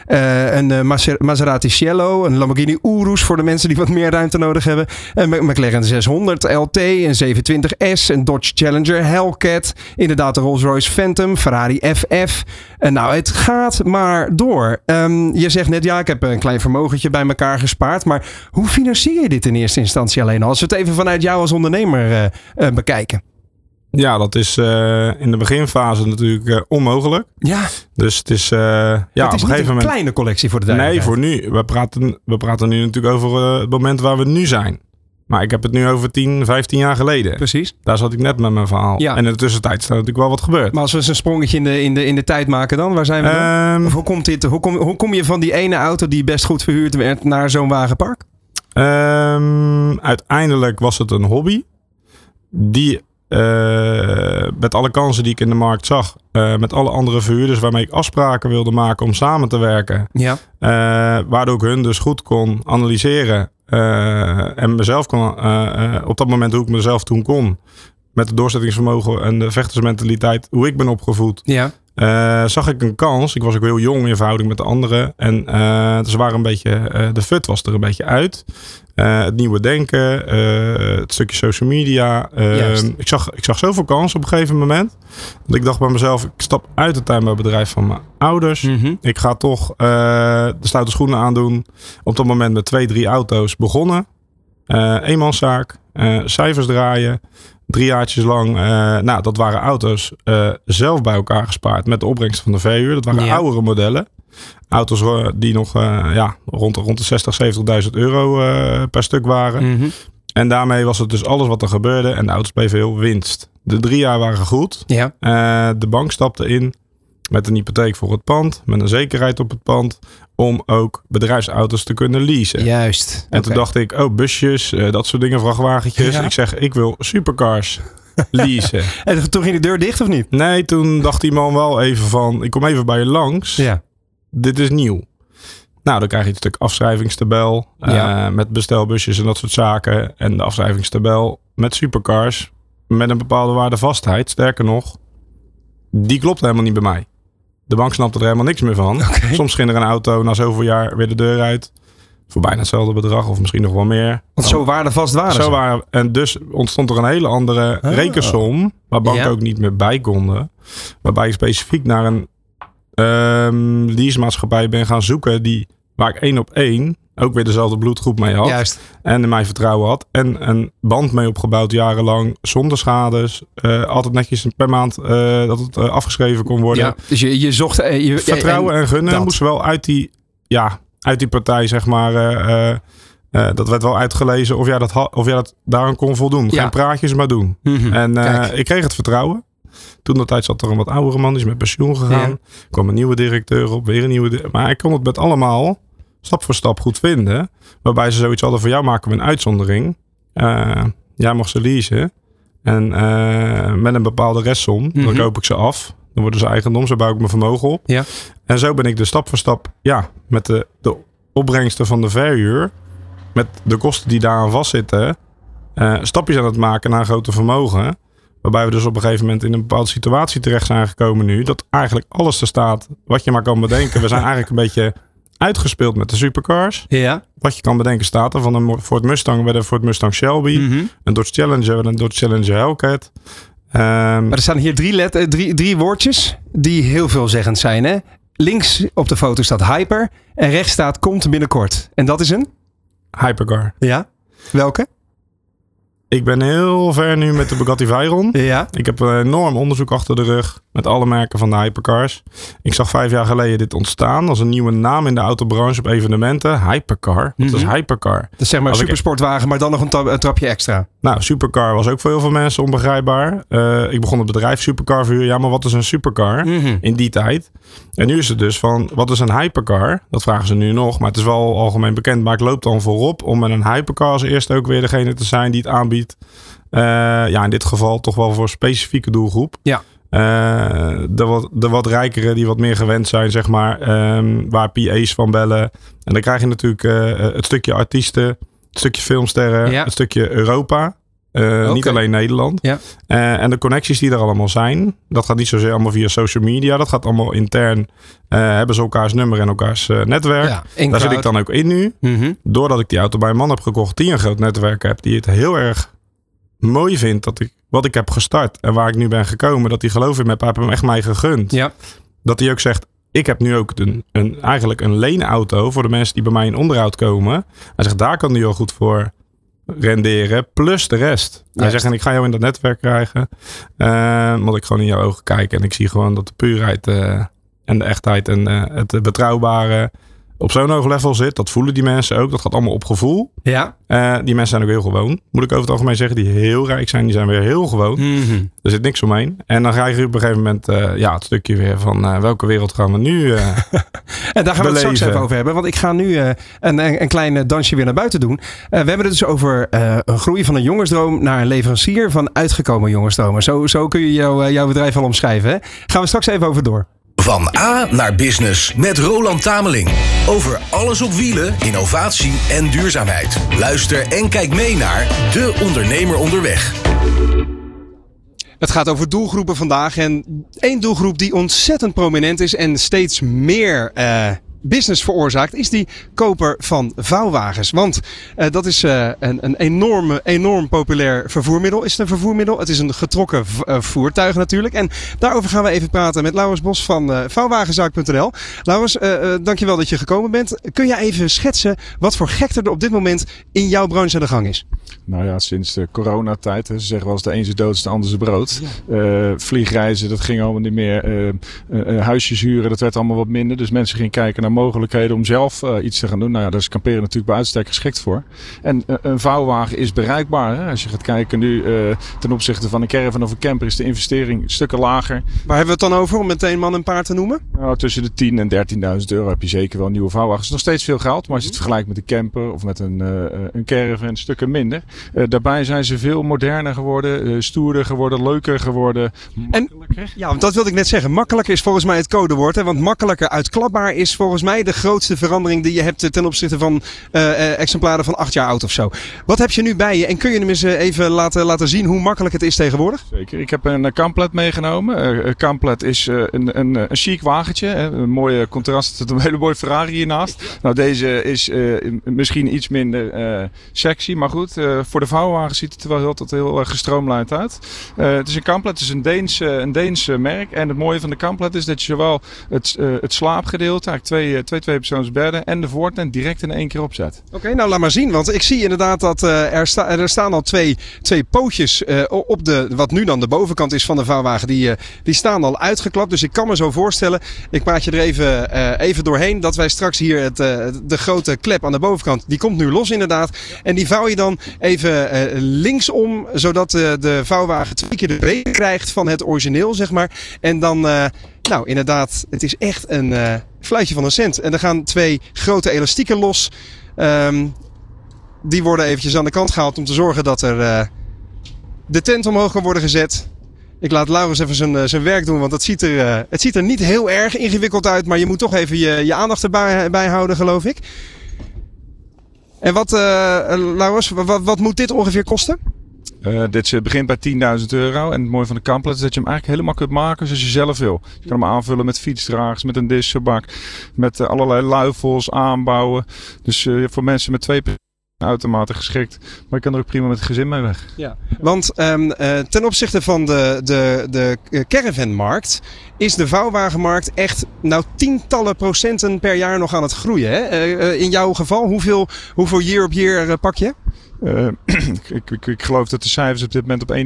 uh, een uh, Maserati Cielo, een Lamborghini Urus voor de mensen die wat meer ruimte nodig hebben. Een McLaren 600 LT, een 720S, een Dodge Challenger Hellcat, inderdaad de Rolls-Royce Phantom, Ferrari FF. En nou, het gaat maar door. Um, je zegt net, ja, ik heb een klein vermogentje bij elkaar gespaard. Maar hoe financier je dit in eerste instantie alleen al? Als we het even vanuit jou als ondernemer bekijken. Ja, dat is uh, in de beginfase natuurlijk uh, onmogelijk. Ja. Dus het is, uh, ja, het is op een gegeven moment. Een kleine collectie voor de Nee, voor nu. We praten, we praten nu natuurlijk over het moment waar we nu zijn. Maar ik heb het nu over 10, 15 jaar geleden. Precies. Daar zat ik net met mijn verhaal. Ja. En in de tussentijd is er natuurlijk wel wat gebeurd. Maar als we eens een sprongetje in de, in de, in de tijd maken dan, waar zijn we dan? Um, hoe, komt dit, hoe, kom, hoe kom je van die ene auto die best goed verhuurd werd naar zo'n wagenpark? Um, uiteindelijk was het een hobby. Die uh, met alle kansen die ik in de markt zag, uh, met alle andere verhuurders waarmee ik afspraken wilde maken om samen te werken. Ja. Uh, waardoor ik hun dus goed kon analyseren en mezelf kon, op dat moment hoe ik mezelf toen kon. Met het doorzettingsvermogen en de vechtersmentaliteit, hoe ik ben opgevoed. Ja. Uh, zag ik een kans. Ik was ook heel jong in verhouding met de anderen. En uh, ze waren een beetje, uh, de fut was er een beetje uit. Het nieuwe denken, het stukje social media. ik, zag, ik zag zoveel kans op een gegeven moment. Dat ik dacht bij mezelf, ik stap uit het tuinbouwbedrijf van mijn ouders. Mm Ik ga toch de stoute schoenen aandoen. Op dat moment met twee, drie auto's begonnen. eenmanszaak, cijfers draaien drie jaartjes lang, nou, dat waren auto's zelf bij elkaar gespaard met de opbrengst van de verhuur. Dat waren ja. oudere modellen. Auto's uh, die nog ja, rond, rond de 60, 70.000 euro per stuk waren. Mm -hmm. En daarmee was het dus alles wat er gebeurde en de auto's bleven heel winst. De drie jaar waren goed. Ja. de bank stapte in met een hypotheek voor het pand, met een zekerheid op het pand, om ook bedrijfsauto's te kunnen leasen. Juist. En toen dacht ik, oh, busjes, uh, dat soort dingen, vrachtwagentjes. Ik zeg, ik wil supercars leasen. en toen ging de deur dicht of niet? Nee, toen dacht die man wel even van, ik kom even bij je langs. Ja. Dit is nieuw. Nou, dan krijg je een stuk afschrijvingstabel ja. uh, met bestelbusjes en dat soort zaken. En de afschrijvingstabel met supercars met een bepaalde waardevastheid. Sterker nog, die klopt helemaal niet bij mij. De bank snapt er helemaal niks meer van. Soms ging er een auto na zoveel jaar weer de deur uit. Voor bijna hetzelfde bedrag of misschien nog wel meer. Want zo waardevast waren zo waren, En dus ontstond er een hele andere oh. rekensom. Waar banken ook niet meer bij konden. Waarbij ik specifiek naar een um, leasemaatschappij ben gaan zoeken. Die, waar ik één op één ook weer dezelfde bloedgroep mee had. Juist. En in mij vertrouwen had. En een band mee opgebouwd jarenlang. Zonder schades. Uh, altijd netjes per maand uh, dat het uh, afgeschreven kon worden. Ja, dus je, je zocht... Je, vertrouwen en, en gunnen dat. moest wel uit die, ja, uit die partij, zeg maar... dat werd wel uitgelezen of jij, dat of jij dat daaraan kon voldoen. Ja. Geen praatjes, maar doen. Mm -hmm. En ik kreeg het vertrouwen. Toen dat tijd zat er een wat oudere man, die is met pensioen gegaan. Ja. kwam een nieuwe directeur op, weer een nieuwe. Maar ik kon het met allemaal stap voor stap goed vinden. Waarbij ze zoiets hadden van, jou maken we een uitzondering. Uh, jij mag ze leasen. En met een bepaalde restsom, dan mhm. koop ik ze af. Dan worden ze eigendom, zo bouw ik mijn vermogen op. Ja. En zo ben ik de stap voor stap, ja, met de, de opbrengsten van de verhuur, met de kosten die daaraan vastzitten, uh, stapjes aan het maken naar een groter vermogen. Waarbij we dus op een gegeven moment in een bepaalde situatie terecht zijn gekomen nu. Dat eigenlijk alles er staat wat je maar kan bedenken. We zijn eigenlijk een beetje uitgespeeld met de supercars. Ja. Wat je kan bedenken staat er. Van een Ford Mustang bij de Ford Mustang Shelby. Mm Een Dodge Challenger een Dodge Challenger Hellcat. Um, maar er staan hier drie, let, eh, drie, drie woordjes die heel veelzeggend zijn. Hè? Links op de foto staat Hyper. En rechts staat komt binnenkort. En dat is een? Hypercar. Ja. Welke? Ik ben heel ver nu met de Bugatti Veyron. Ja. Ik heb een enorm onderzoek achter de rug met alle merken van de hypercars. Ik zag vijf jaar geleden dit ontstaan als een nieuwe naam in de autobranche op evenementen. Hypercar. Wat is mhm. hypercar? Dat is zeg maar een supersportwagen, maar dan nog een, trapje extra. Nou, supercar was ook voor heel veel mensen onbegrijpbaar. Uh, ik begon het bedrijf Supercar vuur. Ja, maar wat is een supercar mhm. in die tijd? En nu is het dus van, wat is een hypercar? Dat vragen ze nu nog, maar het is wel algemeen bekend. Maar ik loop dan voorop om met een hypercar als eerste ook weer degene te zijn die het aanbiedt. Uh, ja, in dit geval toch wel voor een specifieke doelgroep. Ja. Uh, de, wat, de wat rijkere die wat meer gewend zijn, zeg maar. Um, waar PA's van bellen. En dan krijg je natuurlijk uh, het stukje artiesten, het stukje filmsterren, ja. het stukje Europa. Uh, Niet alleen Nederland. Ja. Uh, en de connecties die er allemaal zijn, dat gaat niet zozeer allemaal via social media. Dat gaat allemaal intern. Uh, hebben ze elkaars nummer en elkaars netwerk. Ja, Daar zit ik dan ook in nu. Mm -hmm. Doordat ik die auto bij een man heb gekocht die een groot netwerk heb. Die het heel erg mooi vindt dat ik wat ik heb gestart en waar ik nu ben gekomen. Dat hij geloof in me heb hem echt mij gegund. Ja. Dat hij ook zegt, ik heb nu ook een, een, eigenlijk een leenauto voor de mensen die bij mij in onderhoud komen. Hij zegt, daar kan hij al goed voor renderen, plus de rest. Hij zegt, en ik ga jou in dat netwerk krijgen. Uh, want ik gewoon in jouw ogen kijken en ik zie gewoon dat de puurheid uh, en de echtheid en uh, het betrouwbare op zo'n hoog level zit. Dat voelen die mensen ook. Dat gaat allemaal op gevoel. Ja. Uh, die mensen zijn ook heel gewoon. Moet ik over het algemeen zeggen. Die heel rijk zijn. Die zijn weer heel gewoon. Mm -hmm. Er zit niks omheen. En dan krijg je op een gegeven moment uh, ja, het stukje weer van uh, welke wereld gaan we nu En daar gaan we het straks even over hebben. Want ik ga nu een, een, een klein dansje weer naar buiten doen. we hebben het dus over een groei van een jongensdroom naar een leverancier van uitgekomen jongensdromen. Zo, zo kun je jou, jouw bedrijf al omschrijven. Hè? Gaan we straks even over door. Van A naar Business met Roland Tameling. Over alles op wielen, innovatie en duurzaamheid. Luister en kijk mee naar De Ondernemer Onderweg. Het gaat over doelgroepen vandaag. En één doelgroep die ontzettend prominent is en steeds meer uh, business veroorzaakt, is die koper van vouwwagens. Want uh, dat is uh, een, een enorme, enorm populair vervoermiddel. Is het een vervoermiddel? Het is een getrokken uh, voertuig natuurlijk. En daarover gaan we even praten met Laurens Bos van vouwwagenzaak.nl. Laurens, dankjewel dat je gekomen bent. Kun jij even schetsen wat voor gekte er op dit moment in jouw branche aan de gang is? Nou ja, sinds de coronatijd. Ze zeggen wel eens de een is dood, de ander is brood. Ja. vliegreizen, dat ging allemaal niet meer. huisjes huren, dat werd allemaal wat minder. Dus mensen gingen kijken naar mogelijkheden om zelf uh, iets te gaan doen. Nou ja, daar is kamperen natuurlijk bij uitstek geschikt voor. En uh, een vouwwagen is bereikbaar. Hè? Als je gaat kijken nu uh, ten opzichte van een caravan of een camper is de investering stukken lager. Waar hebben we het dan over om meteen man en paard te noemen? Nou, tussen de 10 en 13.000 euro heb je zeker wel nieuwe vouwwagens. nog steeds veel geld, maar als je het vergelijkt met een camper of met een, een caravan, stukken minder. daarbij zijn ze veel moderner geworden, stoerder geworden, leuker geworden. En, ja, want dat wilde ik net zeggen. Makkelijker is volgens mij het codewoord. Hè? Want makkelijker uitklapbaar is volgens mij de grootste verandering die je hebt ten opzichte van uh, exemplaren van acht jaar oud of zo. Wat heb je nu bij je en kun je hem eens eh, even laten, laten zien hoe makkelijk het is tegenwoordig? Zeker. Ik heb een Camplet meegenomen. Een Camplet is een, een, een chic wagentje. Een mooie contrast met een hele mooie Ferrari hiernaast. Nou, deze is misschien iets minder sexy, maar goed. voor de vouwwagen ziet het er wel heel, heel gestroomlijnd uit. het is een Camplet, het is een Deens, een Deens merk. En het mooie van de Camplet is dat je zowel het, het slaapgedeelte, eigenlijk twee twee, twee persoonsbedden en de voortent direct in één keer opzet. Oké, nou laat maar zien. Want ik zie inderdaad dat uh, er, sta, er staan al twee, twee pootjes op de, wat nu dan de bovenkant is van de vouwwagen. Die, die staan al uitgeklapt. Dus ik kan me zo voorstellen, ik praat je er even, even doorheen, dat wij straks hier het, de grote klep aan de bovenkant, die komt nu los inderdaad. En die vouw je dan even linksom, zodat de vouwwagen twee keer de breedte krijgt van het origineel, zeg maar. En dan, nou inderdaad, het is echt een fluitje van een cent. En er gaan twee grote elastieken los. Um, die worden eventjes aan de kant gehaald om te zorgen dat er uh, de tent omhoog kan worden gezet. Ik laat Laurens even zijn, zijn werk doen, want het ziet, er, het ziet er niet heel erg ingewikkeld uit. Maar je moet toch even je, je aandacht erbij bij houden, geloof ik. En wat, Laurens, wat, wat moet dit ongeveer kosten? Uh, dit begint bij 10.000 euro. En het mooie van de kamplet is dat je hem eigenlijk helemaal kunt maken zoals je zelf wil. Je kan hem aanvullen met fietsdragers, met een dissenbak, met uh, allerlei luifels aanbouwen. Dus voor mensen met twee automaten geschikt. Maar je kan er ook prima met het gezin mee weg. Ja, want um, ten opzichte van de, de, de caravanmarkt is de vouwwagenmarkt echt nou tientallen procenten per jaar nog aan het groeien. Hè? in jouw geval, hoeveel, hoeveel year op year pak je? Uh, ik, ik, ik, geloof dat de cijfers op dit moment op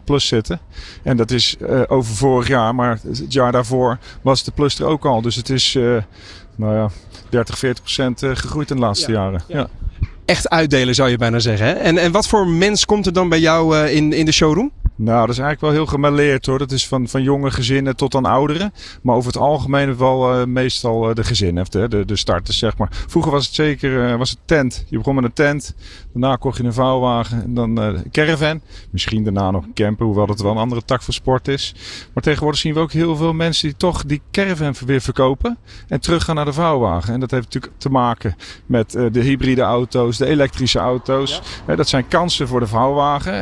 21% plus zitten. En dat is uh, over vorig jaar, maar het jaar daarvoor was de plus er ook al. Dus het is uh, nou ja, 30, 40% gegroeid in de laatste ja, jaren. Ja. ja. Echt uitdelen zou je bijna zeggen. Hè? En, en wat voor mens komt er dan bij jou in, in de showroom? Nou, dat is eigenlijk wel heel gemêleerd hoor. Dat is van, van jonge gezinnen tot aan ouderen. Maar over het algemeen wel uh, meestal uh, de gezinnen, de, de, de starters zeg maar. Vroeger was het zeker uh, was het tent. Je begon met een tent. Daarna kocht je een vouwwagen en dan een caravan. Misschien daarna nog een camper, hoewel dat wel een andere tak voor sport is. Maar tegenwoordig zien we ook heel veel mensen die toch die caravan weer verkopen. En teruggaan naar de vouwwagen. En dat heeft natuurlijk te maken met de hybride auto's, de elektrische auto's. Ja. dat zijn kansen voor de vouwwagen.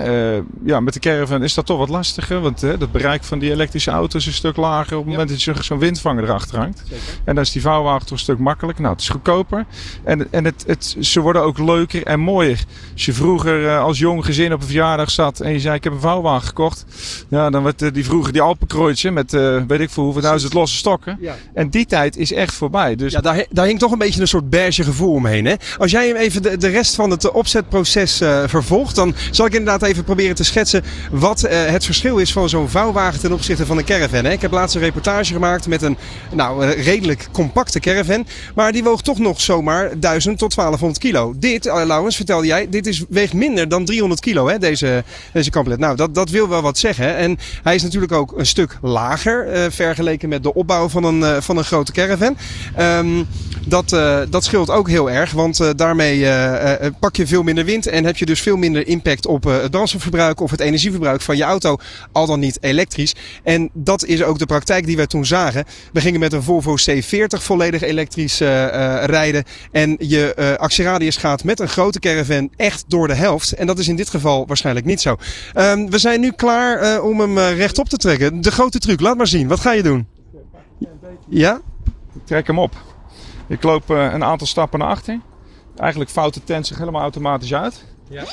ja, met de caravan is dat toch wat lastiger. Want hè, het bereik van die elektrische auto's is een stuk lager op het moment dat je zo'n windvanger erachter hangt. Zeker. En dan is die vouwwagen toch een stuk makkelijker. Nou, het is goedkoper. En, en het, het, ze worden ook leuker en mooier. Als je vroeger uh, als jong gezin op een verjaardag zat en je zei ik heb een vouwwagen gekocht. Ja, dan werd uh, die vroeger die Alpenkrootje met uh, weet ik veel hoeveel duizend losse stokken. Ja. En die tijd is echt voorbij. Dus... Ja, daar, daar hing toch een beetje een soort beige gevoel omheen. Hè? Als jij hem even de, de rest van het opzetproces vervolgt, dan zal ik inderdaad even proberen te schetsen wat wat uh, het verschil is van zo'n vouwwagen ten opzichte van een caravan. Hè? Ik heb laatst een reportage gemaakt met een nou, redelijk compacte caravan. Maar die woog toch nog zomaar 1000 tot 1200 kilo. Dit, uh, Laurens, vertelde jij, dit is, weegt minder dan 300 kilo, hè, deze, deze Camplet. Nou, dat, dat wil wel wat zeggen. En hij is natuurlijk ook een stuk lager uh, vergeleken met de opbouw van een, van een grote caravan. Um, dat, dat scheelt ook heel erg, want daarmee pak je veel minder wind en heb je dus veel minder impact op het brandstofverbruik of het energieverbruik van je auto, al dan niet elektrisch. En dat is ook de praktijk die wij toen zagen. We gingen met een Volvo C40 volledig elektrisch uh, uh, rijden. En je uh, actieradius gaat met een grote caravan echt door de helft. En dat is in dit geval waarschijnlijk niet zo. Um, we zijn nu klaar om hem rechtop te trekken. De grote truc, laat maar zien. Wat ga je doen? Ja? Ik trek hem op. Ik loop een aantal stappen naar achter. Eigenlijk vouwt de tent zich helemaal automatisch uit. Ja.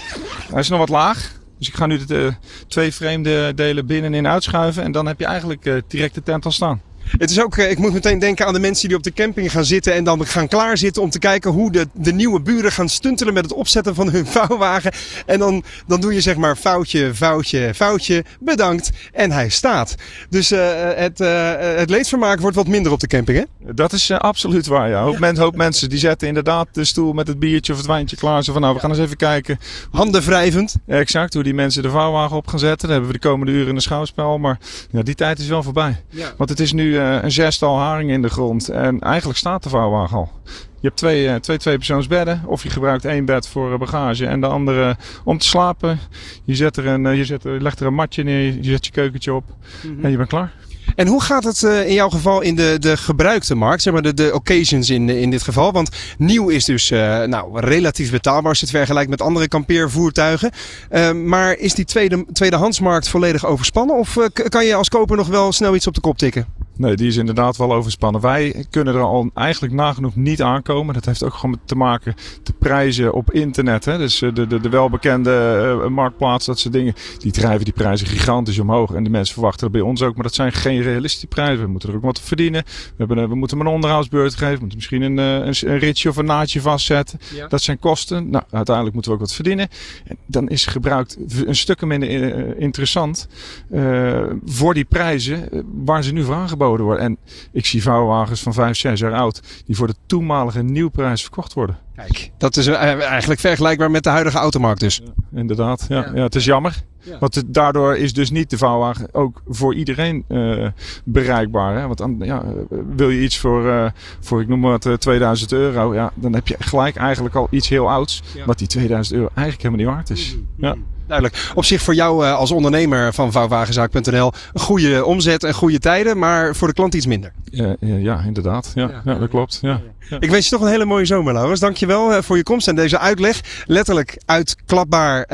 Hij is nog wat laag. Dus ik ga nu de twee vreemde delen binnenin uitschuiven. En dan heb je eigenlijk uh, direct de tent al staan. Het is ook, eh, ik moet meteen denken aan de mensen die op de camping gaan zitten en dan gaan klaarzitten om te kijken hoe de, de nieuwe buren gaan stuntelen met het opzetten van hun vouwwagen. En dan, dan doe je zeg maar foutje, foutje, foutje, bedankt en hij staat. Dus uh, het, uh, het leedvermaak wordt wat minder op de camping hè? Dat is uh, absoluut waar ja. Hoop, men, hoop mensen die zetten inderdaad de stoel met het biertje of het wijntje klaar. Zo van nou we gaan eens even kijken. Handen wrijvend. Exact, hoe die mensen de vouwwagen op gaan zetten. Dat hebben we de komende uren in de schouwspel. Maar ja, die tijd is wel voorbij. Ja. Want het is nu uh, een zestal haring in de grond. En eigenlijk staat de vouwwagen al. Je hebt twee, uh, twee tweepersoonsbedden. Of je gebruikt één bed voor uh, bagage en de andere om te slapen. Je, zet er een, je, zet, legt er een matje neer, je zet je keukentje op mm -hmm. en je bent klaar. En hoe gaat het in jouw geval in de, de gebruikte markt, zeg maar de, de occasions in, in dit geval? Want nieuw is dus uh, nou, relatief betaalbaar als je het vergelijkt met andere kampeervoertuigen. Uh, maar is die tweede, tweedehandsmarkt volledig overspannen of kan je als koper nog wel snel iets op de kop tikken? Nee, die is inderdaad wel overspannen. Wij kunnen er al eigenlijk nagenoeg niet aankomen. Dat heeft ook gewoon te maken met de prijzen op internet. Hè? Dus de, de, de welbekende uh, marktplaats, dat soort dingen. Die drijven die prijzen gigantisch omhoog. En de mensen verwachten dat bij ons ook. Maar dat zijn geen realistische prijzen. We moeten er ook wat verdienen. We, hebben, we moeten een onderhoudsbeurt geven. We moeten misschien een, een, een ritje of een naadje vastzetten. Ja. Dat zijn kosten. Nou, uiteindelijk moeten we ook wat verdienen. En dan is gebruikt een stuk minder interessant voor die prijzen waar ze nu voor aangeboden worden. En ik zie vouwwagens van 5, 6 jaar oud die voor de toenmalige nieuwprijs verkocht worden. Kijk, dat is eigenlijk vergelijkbaar met de huidige automarkt dus. Ja, inderdaad, ja. ja. ja. het is jammer. Ja. Want het, daardoor is dus niet de vouwwagen ook voor iedereen uh, bereikbaar. Hè? Want dan, ja, wil je iets voor, uh, voor ik noem maar wat, 2000 euro. Ja, dan heb je gelijk eigenlijk al iets heel ouds. Wat die 2000 euro eigenlijk helemaal niet waard is. Mm -hmm. Ja. Duidelijk. Op zich voor jou als ondernemer van vouwwagenzaak.nl een goede omzet en goede tijden, maar voor de klant iets minder. Ja, ja inderdaad. Ja, ja, dat klopt. Ja. Ik wens je toch een hele mooie zomer, Laurens. Dankjewel voor je komst en deze uitleg. Letterlijk uitklapbaar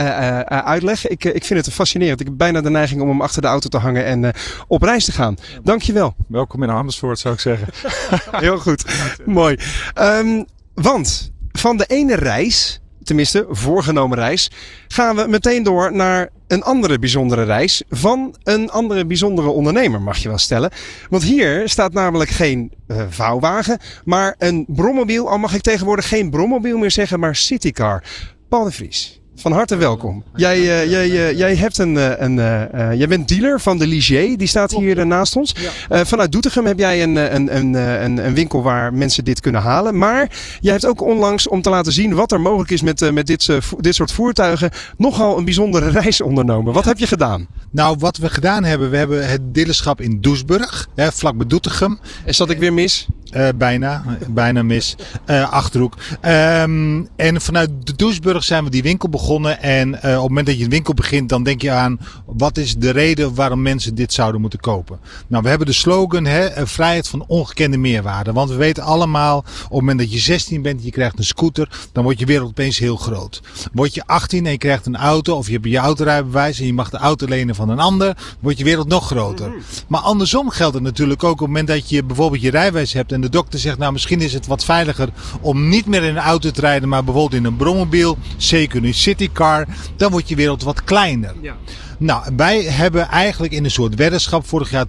uitleg. Ik, ik vind het fascinerend. Ik heb bijna de neiging om hem achter de auto te hangen en op reis te gaan. Dankjewel. Welkom in Amersfoort, zou ik zeggen. Heel goed. Mooi. Um, want van de ene reis, tenminste voorgenomen reis, gaan we meteen door naar een andere bijzondere reis van een andere bijzondere ondernemer, mag je wel stellen. Want hier staat namelijk geen uh, vouwwagen, maar een brommobiel. Al mag ik tegenwoordig geen brommobiel meer zeggen, maar citycar. Paul de Vries. Van harte welkom. Jij, uh, jij, uh, jij, hebt een, uh, een jij bent dealer van de Ligier. Die staat hier naast ons. vanuit Doetinchem heb jij een, een, een, een, een, winkel waar mensen dit kunnen halen. Maar jij hebt ook onlangs, om te laten zien wat er mogelijk is met, met dit, dit soort voertuigen, nogal een bijzondere reis ondernomen. Wat heb je gedaan? Nou, wat we gedaan hebben, we hebben het dealerschap in Doesburg, hè, vlak bij Doetinchem. Is dat ik weer mis? Uh, bijna, bijna mis. Uh, Achterhoek. Um, en vanuit de Doesburg zijn we die winkel begonnen. En uh, op het moment dat je een winkel begint, dan denk je aan wat is de reden waarom mensen dit zouden moeten kopen. Nou, we hebben de slogan hè, vrijheid van ongekende meerwaarde. Want we weten allemaal, op het moment dat je 16 bent, je krijgt een scooter, dan wordt je wereld opeens heel groot. Word je 18 en je krijgt een auto, of je hebt je autorijbewijs en je mag de auto lenen van een ander, wordt je wereld nog groter. Mhm. Maar andersom geldt het natuurlijk ook op het moment dat je bijvoorbeeld je rijbewijs hebt en de dokter zegt, nou misschien is het wat veiliger om niet meer in een auto te rijden, maar bijvoorbeeld in een brommobiel, zeker in een citycar, dan wordt je wereld wat kleiner. Ja. Nou, wij hebben eigenlijk in een soort weddenschap vorig jaar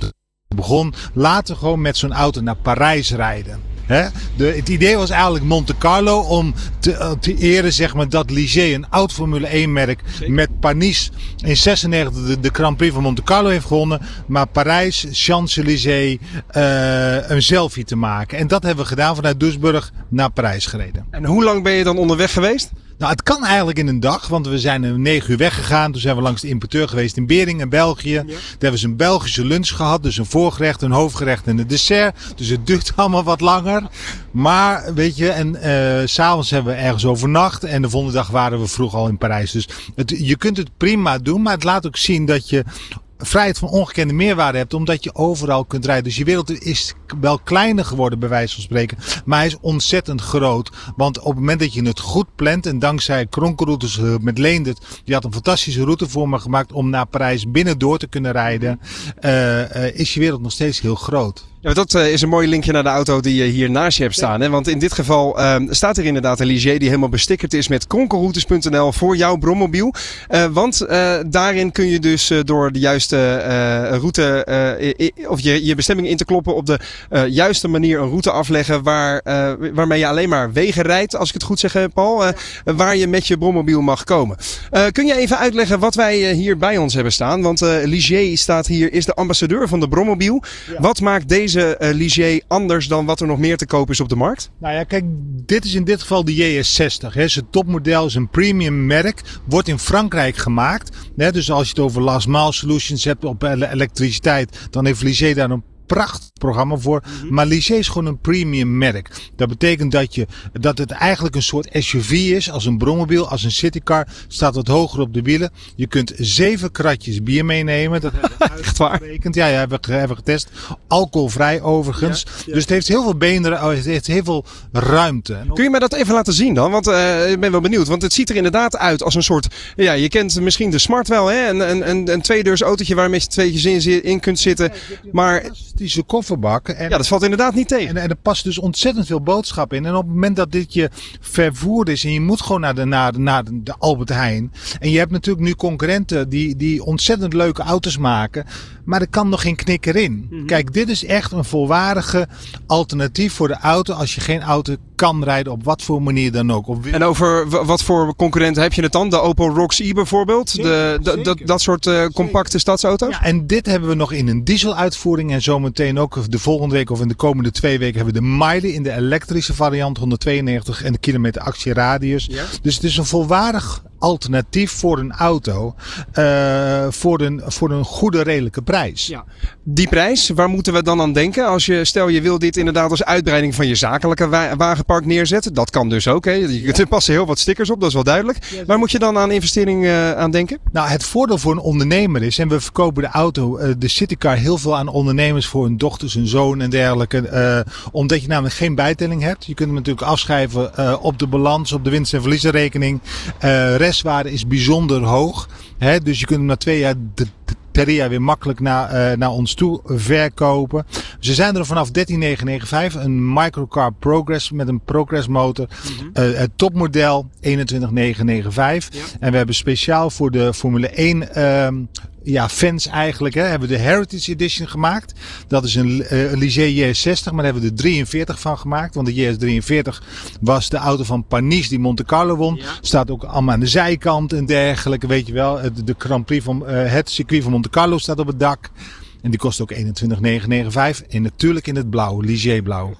begon, laten we gewoon met zo'n auto naar Parijs rijden. De, het idee was eigenlijk Monte Carlo om te, eh, te eren zeg maar, dat Ligier, een oud Formule 1 merk, met Panis in 96 de, de, Grand Prix van Monte Carlo heeft gewonnen. Maar Parijs, Champs-Élysées, uh, een selfie te maken. En dat hebben we gedaan vanuit Duisburg naar Parijs gereden. En hoe lang ben je dan onderweg geweest? Nou, het kan eigenlijk in een dag, want we zijn om negen uur weggegaan. Toen zijn we langs de importeur geweest in Beringen, België. Ja. Daar hebben ze een Belgische lunch gehad. Dus een voorgerecht, een hoofdgerecht en een dessert. Dus het duurt allemaal wat langer. Maar, weet je, en uh, s'avonds hebben we ergens overnacht. En de volgende dag waren we vroeg al in Parijs. Dus het, je kunt het prima doen, maar het laat ook zien dat je vrijheid van ongekende meerwaarde hebt, omdat je overal kunt rijden. Dus je wereld is wel kleiner geworden, bij wijze van spreken, maar hij is ontzettend groot. Want op het moment dat je het goed plant, en dankzij kronkelroutes eh, met Leendert, die had een fantastische route voor me gemaakt om naar Parijs binnen door te kunnen rijden, uh, uh, is je wereld nog steeds heel groot. Ja, dat uh, is een mooi linkje naar de auto die je hier naast je hebt staan. Hè? Want in dit geval uh, staat er inderdaad een Ligier die helemaal bestickerd is met kronkelroutes.nl voor jouw brommobiel. Uh, want daarin kun je dus door de juiste route of je, je bestemming in te kloppen op de juiste manier een route afleggen waar, waarmee je alleen maar wegen rijdt, als ik het goed zeg Paul, waar je met je brommobiel mag komen. kun je even uitleggen wat wij hier bij ons hebben staan? Want Ligier staat hier, is de ambassadeur van de brommobiel. Ja. Wat maakt deze deze uh, Ligier anders dan wat er nog meer te koop is op de markt? Nou ja, kijk, dit is in dit geval de JS60. Hè. Het topmodel is een premium merk. Wordt in Frankrijk gemaakt. Hè. Dus als je het over last mile solutions hebt op elektriciteit, dan heeft Ligier daar een prachtprogramma voor. Mhm. Maar Ligier is gewoon een premium merk. Dat betekent dat, je, dat het eigenlijk een soort SUV is. Als een brommobiel, als een citycar. Staat wat hoger op de wielen. Je kunt zeven kratjes bier meenemen. Dat hebben we uitgerekend. Ja, ja, hebben we hebben getest. Alcoholvrij overigens. Dus het heeft heel veel benen. Oh, het heeft heel veel ruimte. Kun je mij dat even laten zien dan? Want uh, ik ben wel benieuwd. Want het ziet er inderdaad uit als een soort... Ja, je kent misschien de Smart wel. Hè? Een, een, een, een tweedeurs autootje waar je tweetjes in, in kunt zitten. Maar gigantische kofferbak. En, ja, dat valt inderdaad niet tegen. En, en er past dus ontzettend veel boodschap in. En op het moment dat dit je vervoerd is en je moet gewoon naar de, naar de, naar de Albert Heijn. En je hebt natuurlijk nu concurrenten die, die ontzettend leuke auto's maken. Maar er kan nog geen knikker in. Mhm. Kijk, dit is echt een volwaardige alternatief voor de auto als je geen auto kan rijden op wat voor manier dan ook. En over wat voor concurrenten heb je het dan? De Opel Rocks E bijvoorbeeld? de, dat, dat soort uh, compacte stadsauto's? Ja, en dit hebben we nog in een diesel uitvoering en zometeen ook de volgende week of in de komende twee weken hebben we de Miley in de elektrische variant 192 en de kilometer actieradius. Ja? Dus het is een volwaardig alternatief voor een auto uh, voor, een, voor een goede redelijke prijs. Ja. Die prijs, waar moeten we dan aan denken? Als je, stel je wil dit inderdaad als uitbreiding van je zakelijke wagenpark neerzetten. Dat kan dus ook. Hè? Er passen heel wat stickers op, dat is wel duidelijk. Waar moet je dan aan investering uh, aan denken? Nou, het voordeel voor een ondernemer is, en we verkopen de auto, uh, de Citycar, heel veel aan ondernemers voor hun dochters, hun zoon en dergelijke. omdat je namelijk geen bijtelling hebt. Je kunt hem natuurlijk afschrijven op de balans, op de winst- en verliezenrekening. Restwaarde is bijzonder hoog. Hè? Dus je kunt hem na twee jaar per jaar weer makkelijk naar, uh, naar ons toe verkopen. Ze zijn er vanaf 13.995. Een Microcar Progress met een Progress motor. Mm -hmm. uh, het topmodel 21.995. En we hebben speciaal voor de Formule 1 um, ja, fans eigenlijk. Hè, hebben we de Heritage Edition gemaakt. Dat is een uh, Ligier JS60, maar daar hebben we de 43 van gemaakt. Want de JS43 was de auto van Panis die Monte Carlo won. Ja. Staat ook allemaal aan de zijkant en dergelijke. Weet je wel, de Grand Prix van uh, het circuit van Monte Carlo staat op het dak. En die kost ook 21,995. En natuurlijk in het blauw, Ligier blauw.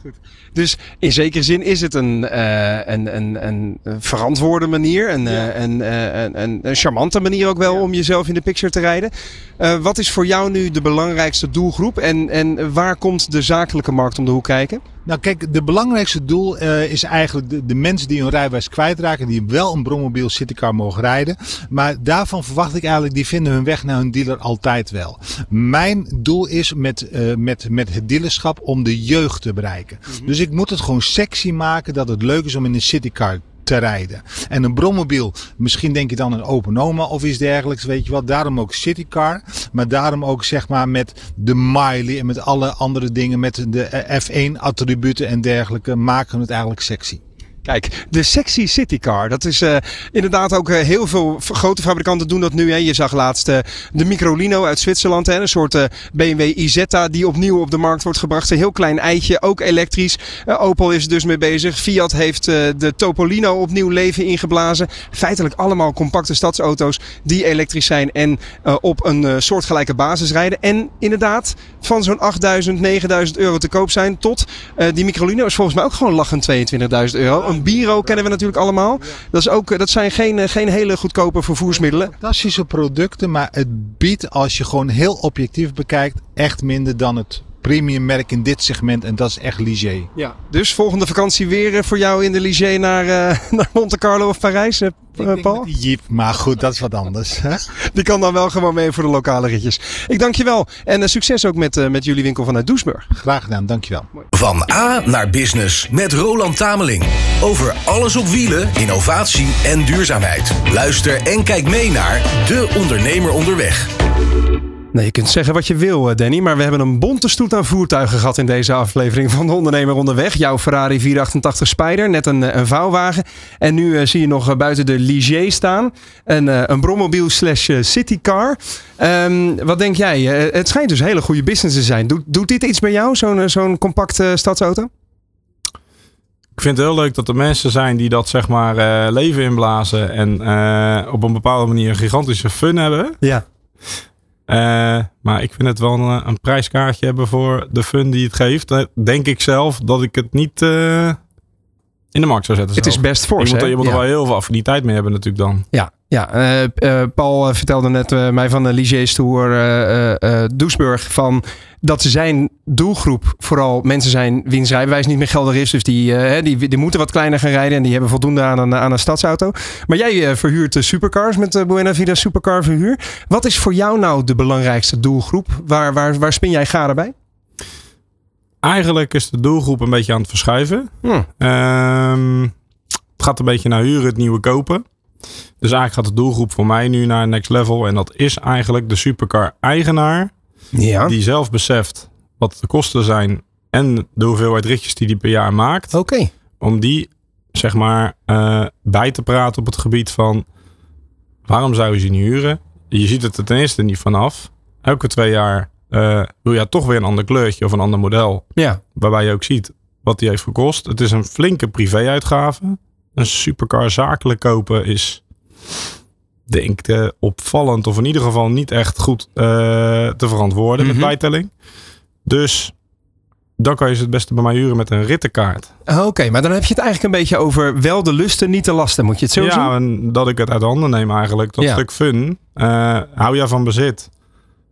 Dus in zekere zin is het een, uh, een, een, een verantwoorde manier. Een, ja. uh, een, een, een, een, charmante manier ook wel ja. om jezelf in de picture te rijden. Uh, wat is voor jou nu de belangrijkste doelgroep? En, en waar komt de zakelijke markt om de hoek kijken? Nou kijk, de belangrijkste doel uh, is eigenlijk de, de, mensen die hun rijbewijs kwijtraken. Die wel een brommobiel citycar mogen rijden. Maar daarvan verwacht ik eigenlijk, die vinden hun weg naar hun dealer altijd wel. Mijn doel is met, uh, met, met het dealerschap om de jeugd te bereiken. Mm -hmm. Dus ik moet het gewoon sexy maken dat het leuk is om in een citycar te rijden. En een brommobiel, misschien denk je dan een Openoma of iets dergelijks, weet je wat. Daarom ook Citycar, maar daarom ook zeg maar met de Miley en met alle andere dingen, met de F1 attributen en dergelijke, maken het eigenlijk sexy. Kijk, de sexy citycar. Dat is uh, inderdaad ook uh, heel veel grote fabrikanten doen dat nu. Hè. Je zag laatst uh, de Microlino uit Zwitserland. Hè. Een soort BMW Isetta die opnieuw op de markt wordt gebracht. Een heel klein eitje, ook elektrisch. Opel is er dus mee bezig. Fiat heeft de Topolino opnieuw leven ingeblazen. Feitelijk allemaal compacte stadsauto's die elektrisch zijn en op een soortgelijke basis rijden. En inderdaad van zo'n 8000, 9000 euro te koop zijn tot die Microlino is volgens mij ook gewoon lachend 22.000 euro Biro kennen we natuurlijk allemaal. Dat, is ook, dat zijn geen, geen hele goedkope vervoersmiddelen. Fantastische producten, maar het biedt als je gewoon heel objectief bekijkt echt minder dan het premium merk in dit segment en dat is echt Ligier. Ja, dus volgende vakantie weer voor jou in de Ligier naar, uh, naar Monte Carlo of Parijs, uh, Paul? Jeep, maar goed, dat is wat anders. Hè? Die kan dan wel gewoon mee voor de lokale ritjes. Ik dank je wel en uh, succes ook met, met jullie winkel vanuit Doesburg. Graag gedaan, dank je wel. Van A naar Business met Roland Tameling. Over alles op wielen, innovatie en duurzaamheid. Luister en kijk mee naar De Ondernemer Onderweg. Nee, je kunt zeggen wat je wil, Danny, maar we hebben een bonte stoet aan voertuigen gehad in deze aflevering van de Ondernemer Onderweg. Jouw Ferrari 488 Spider, net een, een vouwwagen. En nu uh, zie je nog buiten de Ligier staan, een, uh, een brommobiel slash citycar. Um, wat denk jij? Het schijnt dus hele goede business te zijn. Doet, doet dit iets bij jou, zo'n zo'n compacte stadsauto? Ik vind het heel leuk dat er mensen zijn die dat zeg maar uh, leven inblazen en op een bepaalde manier een gigantische fun hebben. Ja. Uh, maar ik vind het wel een, een, prijskaartje hebben voor de fun die het geeft. Denk ik zelf dat ik het niet in de markt zou zetten. Het zelf. is best fors. Je moet, je moet er wel heel veel affiniteit mee hebben natuurlijk dan. Ja, ja. Uh, Paul vertelde net mij van de Ligier Tour Doesburg van dat zijn doelgroep vooral mensen zijn wiens rijbewijs niet meer geldig is. Dus die, die, die moeten wat kleiner gaan rijden en die hebben voldoende aan een, aan een stadsauto. Maar jij verhuurt supercars met uh, Buena Vida Supercar Verhuur. Wat is voor jou nou de belangrijkste doelgroep? Waar, waar, waar spin jij garen bij? Eigenlijk is de doelgroep een beetje aan het verschuiven. Hmm. Um, het gaat een beetje naar huren, het nieuwe kopen. Dus eigenlijk gaat de doelgroep voor mij nu naar next level. En dat is eigenlijk de supercar eigenaar ja. Die zelf beseft wat de kosten zijn en de hoeveelheid ritjes die die per jaar maakt. Oké. Okay. Om die, zeg maar, uh, bij te praten op het gebied van waarom zou je ze niet huren? Je ziet het er ten eerste niet vanaf. Elke twee jaar uh, wil je toch weer een ander kleurtje of een ander model. Ja. Waarbij je ook ziet wat die heeft gekost. Het is een flinke privé-uitgave. Een supercar zakelijk kopen is denk ik, opvallend of in ieder geval niet echt goed uh, te verantwoorden mm -hmm. met bijtelling. Dus dan kan je ze het beste bij mij huren met een rittenkaart. Oké, maar dan heb je het eigenlijk een beetje over wel de lusten, niet de lasten. Moet je het zo ja, zien? Ja, en dat ik het uit handen neem eigenlijk. Dat Ja. stuk fun. Eh, hou je van bezit?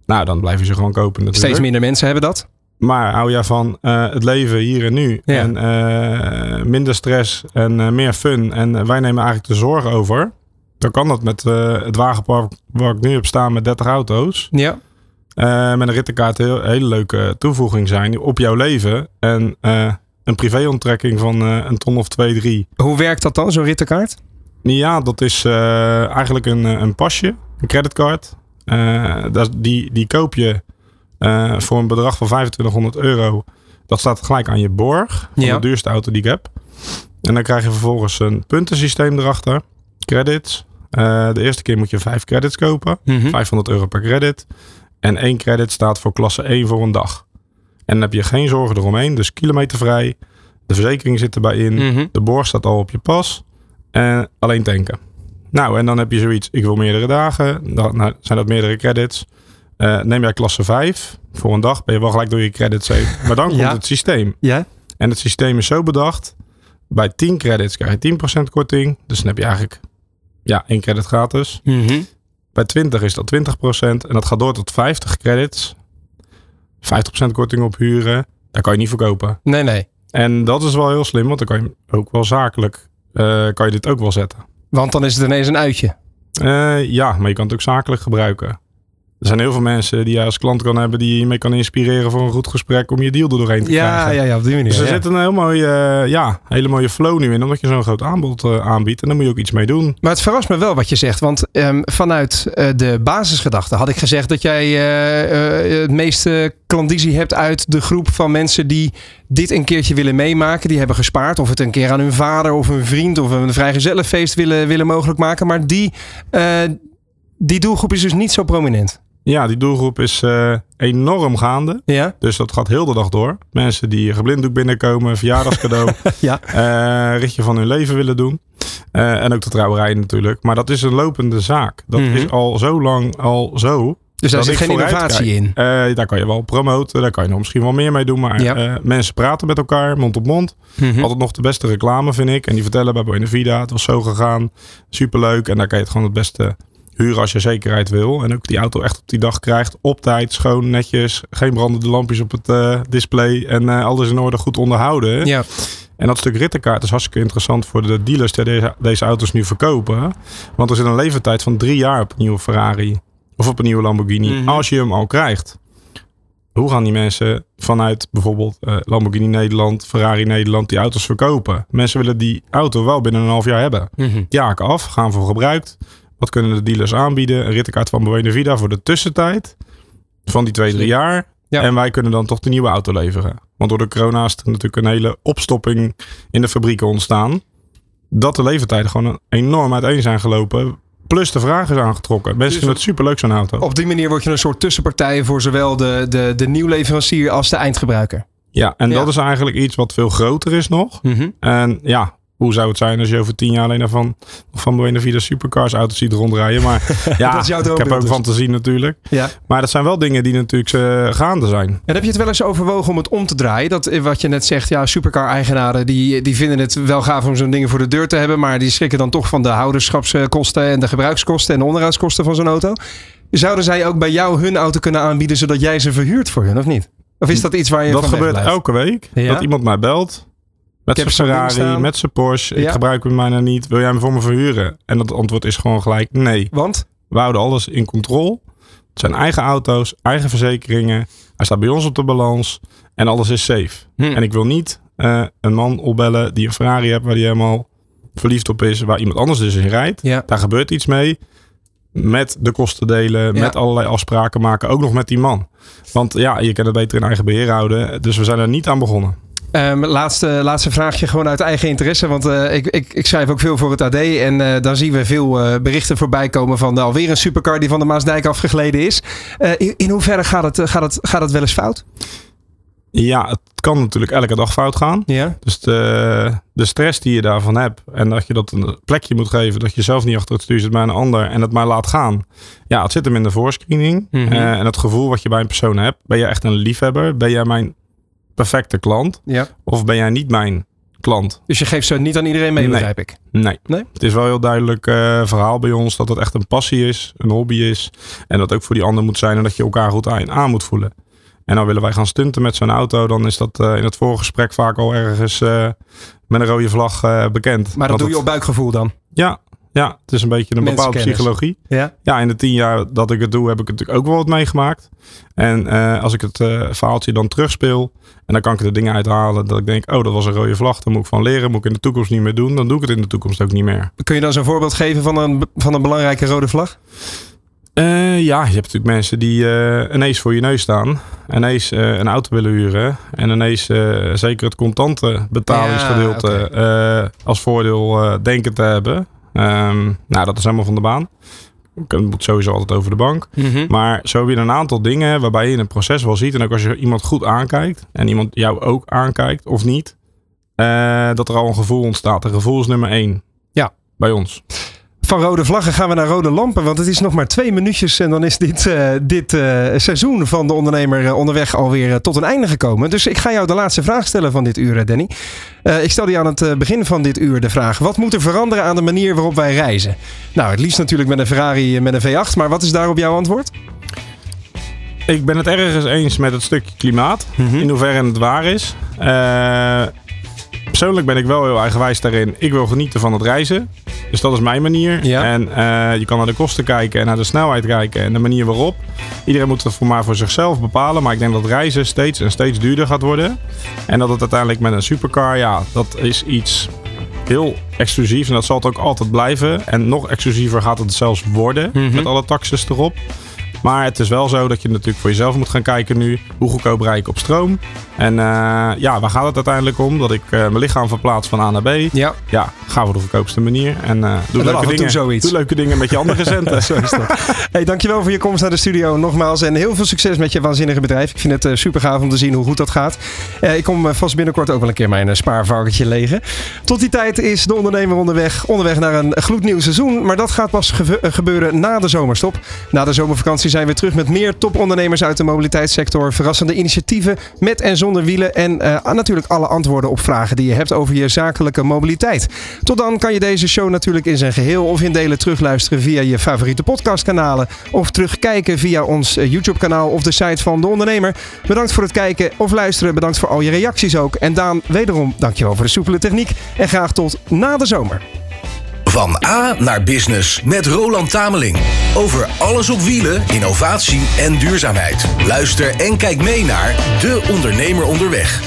Nou, dan blijf je ze gewoon kopen natuurlijk. Steeds minder mensen hebben dat. Maar hou je van eh, het leven hier en nu? Ja. En eh, minder stress en eh, meer fun. En wij nemen eigenlijk de zorg over. Dan kan dat met eh, het wagenpark waar ik nu heb staan met 30 auto's. Ja. Eh, met een rittenkaart een heel- hele leuke toevoeging zijn op jouw leven. En eh, een privéonttrekking van een ton of twee, drie. Hoe werkt dat dan, zo'n rittenkaart? Ja, dat is eigenlijk een, een pasje, een creditcard. Dat, die, die koop je voor een bedrag van 2500 euro. Dat staat gelijk aan je borg van Ja. de duurste auto die ik heb. En dan krijg je vervolgens een puntensysteem erachter. Credits. Eh, de eerste keer moet je vijf credits kopen. Mhm. 500 euro per credit. En één credit staat voor klasse 1 voor een dag. En dan heb je geen zorgen eromheen. Dus kilometervrij. De verzekering zit erbij in. Mhm. De borg staat al op je pas. En alleen tanken. Nou, en dan heb je zoiets. Ik wil meerdere dagen. Dan nou, zijn dat meerdere credits. Eh, neem jij klasse 5 voor een dag. Ben je wel gelijk door je credits heen. Maar dan komt Ja. het systeem. Ja. En het systeem is zo bedacht. Bij 10 credits krijg je 10% korting. Dus dan heb je eigenlijk ja, één credit gratis. Mhm. Bij 20 is dat 20%. En dat gaat door tot 50 credits. 50% korting op huren. Daar kan je niet verkopen. Nee, nee. En dat is wel heel slim. Want dan kan je ook wel zakelijk. eh, kan je dit ook wel zetten. Want dan is het ineens een uitje. Eh, ja, maar je kan het ook zakelijk gebruiken. Er zijn heel veel mensen die jij als klant kan hebben. Die je mee kan inspireren voor een goed gesprek. Om je deal er doorheen te Ja, krijgen. ja, ja, op die manier. Dus er ja. zit een heel mooie, eh, ja, hele mooie flow nu in. Omdat je zo'n groot aanbod eh, aanbiedt. En dan moet je ook iets mee doen. Maar het verrast me wel wat je zegt. Want ehm, vanuit eh, de basisgedachte had ik gezegd dat jij het meeste klandizie hebt uit de groep van mensen die dit een keertje willen meemaken. Die hebben gespaard. Of het een keer aan hun vader of hun vriend of een vrijgezellenfeest willen, willen mogelijk maken. Maar die, die doelgroep is dus niet zo prominent. Ja, die doelgroep is eh, enorm gaande. Ja? Dus dat gaat heel de dag door. Mensen die geblinddoek binnenkomen, verjaardagscadeau, Ja. eh, ritje van hun leven willen doen. Eh, en ook de trouwerij natuurlijk. Maar dat is een lopende zaak. Dat Mhm. is al zo lang al zo. Dus daar zit geen innovatie in. Daar kan je wel promoten. Daar kan je nog misschien wel meer mee doen. Maar Ja. mensen praten met elkaar, mond op mond. Mhm. Altijd nog de beste reclame, vind ik. En die vertellen bij Buena Vida, het was zo gegaan. Superleuk. En daar kan je het gewoon het beste huren als je zekerheid wil. En ook die auto echt op die dag krijgt. Op tijd, schoon, netjes. Geen brandende lampjes op het eh, display. En eh, alles in orde, goed onderhouden. Ja. En dat stuk rittenkaart is hartstikke interessant voor de dealers die deze, deze auto's nu verkopen. Want er zit een leeftijd van drie jaar op een nieuwe Ferrari. Of op een nieuwe Lamborghini. Mhm. Als je hem al krijgt. Hoe gaan die mensen vanuit bijvoorbeeld eh, Lamborghini Nederland, Ferrari Nederland die auto's verkopen? Mensen willen die auto wel binnen een half jaar hebben. Mhm. Jaken af, gaan voor gebruikt. Wat kunnen de dealers aanbieden? Een rittenkaart van Buena Vida voor de tussentijd van die twee, drie jaar. Ja. En wij kunnen dan toch de nieuwe auto leveren. Want door de corona is er natuurlijk een hele opstopping in de fabrieken ontstaan. Dat de leeftijden gewoon enorm uiteen zijn gelopen. Plus de vraag is aangetrokken. Mensen Dus vinden het superleuk zo'n auto. Op die manier word je een soort tussenpartij voor zowel de, de, de nieuwleverancier als de eindgebruiker. Ja, en Ja. dat is eigenlijk iets wat veel groter is nog. Mhm. En ja, hoe zou het zijn als je over tien jaar alleen nog van, van Buena Vida supercars auto's ziet rondrijden. Maar ja, Dat is jouw ik heb ook dus. fantasie natuurlijk. Ja. Maar dat zijn wel dingen die natuurlijk eh, gaande zijn. En heb je het wel eens overwogen om het om te draaien? Dat eh, wat je net zegt, ja, supercar-eigenaren die, die vinden het wel gaaf om zo'n dingen voor de deur te hebben. Maar die schrikken dan toch van de houderschapskosten en de gebruikskosten en de onderhoudskosten van zo'n auto. Zouden zij ook bij jou hun auto kunnen aanbieden zodat jij ze verhuurt voor hun, of niet? Of is dat iets waar je dat gebeurt elke week. Ja? Dat iemand mij belt. Met zijn Ferrari, met zijn Porsche. Ik gebruik hem bijna niet. Wil jij hem voor me verhuren? En dat antwoord is gewoon gelijk nee. Want? We houden alles in controle. Het zijn eigen auto's, eigen verzekeringen. Hij staat bij ons op de balans. En alles is safe. Hm. En ik wil niet eh, een man opbellen die een Ferrari heeft waar hij helemaal verliefd op is. Waar iemand anders dus in rijdt. Ja. Daar gebeurt iets mee. Met de kosten delen, Ja. met allerlei afspraken maken. Ook nog met die man. Want ja, je kan het beter in eigen beheer houden. Dus we zijn er niet aan begonnen. Ehm, laatste, laatste vraagje, gewoon uit eigen interesse. Want eh, ik, ik, ik schrijf ook veel voor het AD. En eh, dan zien we veel eh, berichten voorbij komen van uh, alweer een supercar die van de Maasdijk afgegleden is. In, in hoeverre gaat het, gaat, het, gaat het wel eens fout? Ja, het kan natuurlijk elke dag fout gaan. Ja. Dus de, de stress die je daarvan hebt. En dat je dat een plekje moet geven. Dat je zelf niet achter het stuur zit bij een ander. En het maar laat gaan. Ja, het zit hem in de voorscreening. Mhm. En het gevoel wat je bij een persoon hebt. Ben je echt een liefhebber? Ben jij mijn perfecte klant? Ja. Of ben jij niet mijn klant? Dus je geeft ze niet aan iedereen mee, Nee. begrijp ik. Nee. Nee? Het is wel heel duidelijk eh, verhaal bij ons dat het echt een passie is, een hobby is. En dat ook voor die ander moet zijn en dat je elkaar goed aan, aan moet voelen. En dan willen wij gaan stunten met zo'n auto, dan is dat eh, in het voorgesprek vaak al ergens eh, met een rode vlag bekend. Maar dat Want doe je op buikgevoel dan? Ja, ja, het is een beetje een bepaalde psychologie. Ja. Ja, in de tien jaar dat ik het doe, heb ik natuurlijk ook wel wat meegemaakt. En eh, als ik het eh, verhaaltje dan terugspeel en dan kan ik er dingen uithalen dat ik denk, oh, dat was een rode vlag, daar moet ik van leren, moet ik in de toekomst niet meer doen, dan doe ik het in de toekomst ook niet meer. Kun je dan zo'n voorbeeld geven van een, van een belangrijke rode vlag? Eh, ja, je hebt natuurlijk mensen die ineens voor je neus staan. Ineens een auto willen huren. En inees eh, zeker het contante betalingsgedeelte Ja, als voordeel denken te hebben. Ehm, nou, dat is helemaal van de baan. Het moet sowieso altijd over de bank. Maar zo heb je een aantal dingen waarbij je in een proces wel ziet. En ook als je iemand goed aankijkt. En iemand jou ook aankijkt of niet. eh, dat er al een gevoel ontstaat. Een gevoel is nummer één. Ja. Bij ons. Van rode vlaggen gaan we naar rode lampen. Want het is nog maar twee minuutjes. En dan is dit, eh, dit eh, seizoen van de ondernemer eh, onderweg alweer tot een einde gekomen. Dus ik ga jou de laatste vraag stellen van dit uur, Danny. Ik stelde je aan het begin van dit uur de vraag: wat moet er veranderen aan de manier waarop wij reizen? Nou, het liefst natuurlijk met een Ferrari met een V8. Maar wat is daarop jouw antwoord? Ik ben het ergens eens met het stukje klimaat. Mhm. In hoeverre het waar is. Persoonlijk ben ik wel heel eigenwijs daarin. Ik wil genieten van het reizen. Dus dat is mijn manier. Ja. En eh, je kan naar de kosten kijken en naar de snelheid kijken en de manier waarop. Iedereen moet het voor maar voor zichzelf bepalen. Maar ik denk dat reizen steeds en steeds duurder gaat worden. En dat het uiteindelijk met een supercar, ja, dat is iets heel exclusief. En dat zal het ook altijd blijven. En nog exclusiever gaat het zelfs worden. Mhm. Met alle taxes erop. Maar het is wel zo dat je natuurlijk voor jezelf moet gaan kijken nu. Hoe goedkoop rijd ik op stroom? En eh, ja, waar gaat het uiteindelijk om? Dat ik eh, mijn lichaam verplaats van A naar B. Ja. Ja, ga voor de goedkoopste manier. En eh doe, leuke toe dingen, zoiets. doe leuke dingen met je andere centen. Zo is dat. Hey, dankjewel voor je komst naar de studio nogmaals. En heel veel succes met je waanzinnige bedrijf. Ik vind het super gaaf om te zien hoe goed dat gaat. Ik kom vast binnenkort ook wel een keer mijn spaarvarkentje legen. Tot die tijd is de ondernemer onderweg. Onderweg naar een gloednieuw seizoen. Maar dat gaat pas gebeuren na de zomerstop. Na de zomervakantie zijn we terug met meer topondernemers uit de mobiliteitssector. Verrassende initiatieven met en zonder wielen. En eh, natuurlijk alle antwoorden op vragen die je hebt over je zakelijke mobiliteit. Tot dan kan je deze show natuurlijk in zijn geheel of in delen terugluisteren via je favoriete podcastkanalen. Of terugkijken via ons eh, YouTube kanaal of de site van De Ondernemer. Bedankt voor het kijken of luisteren. Bedankt voor al je reacties ook. En Daan, wederom dankjewel voor de soepele techniek. En graag tot na de zomer. Van A naar Business met Roland Tameling. Over alles op wielen, innovatie en duurzaamheid. Luister en kijk mee naar De Ondernemer Onderweg.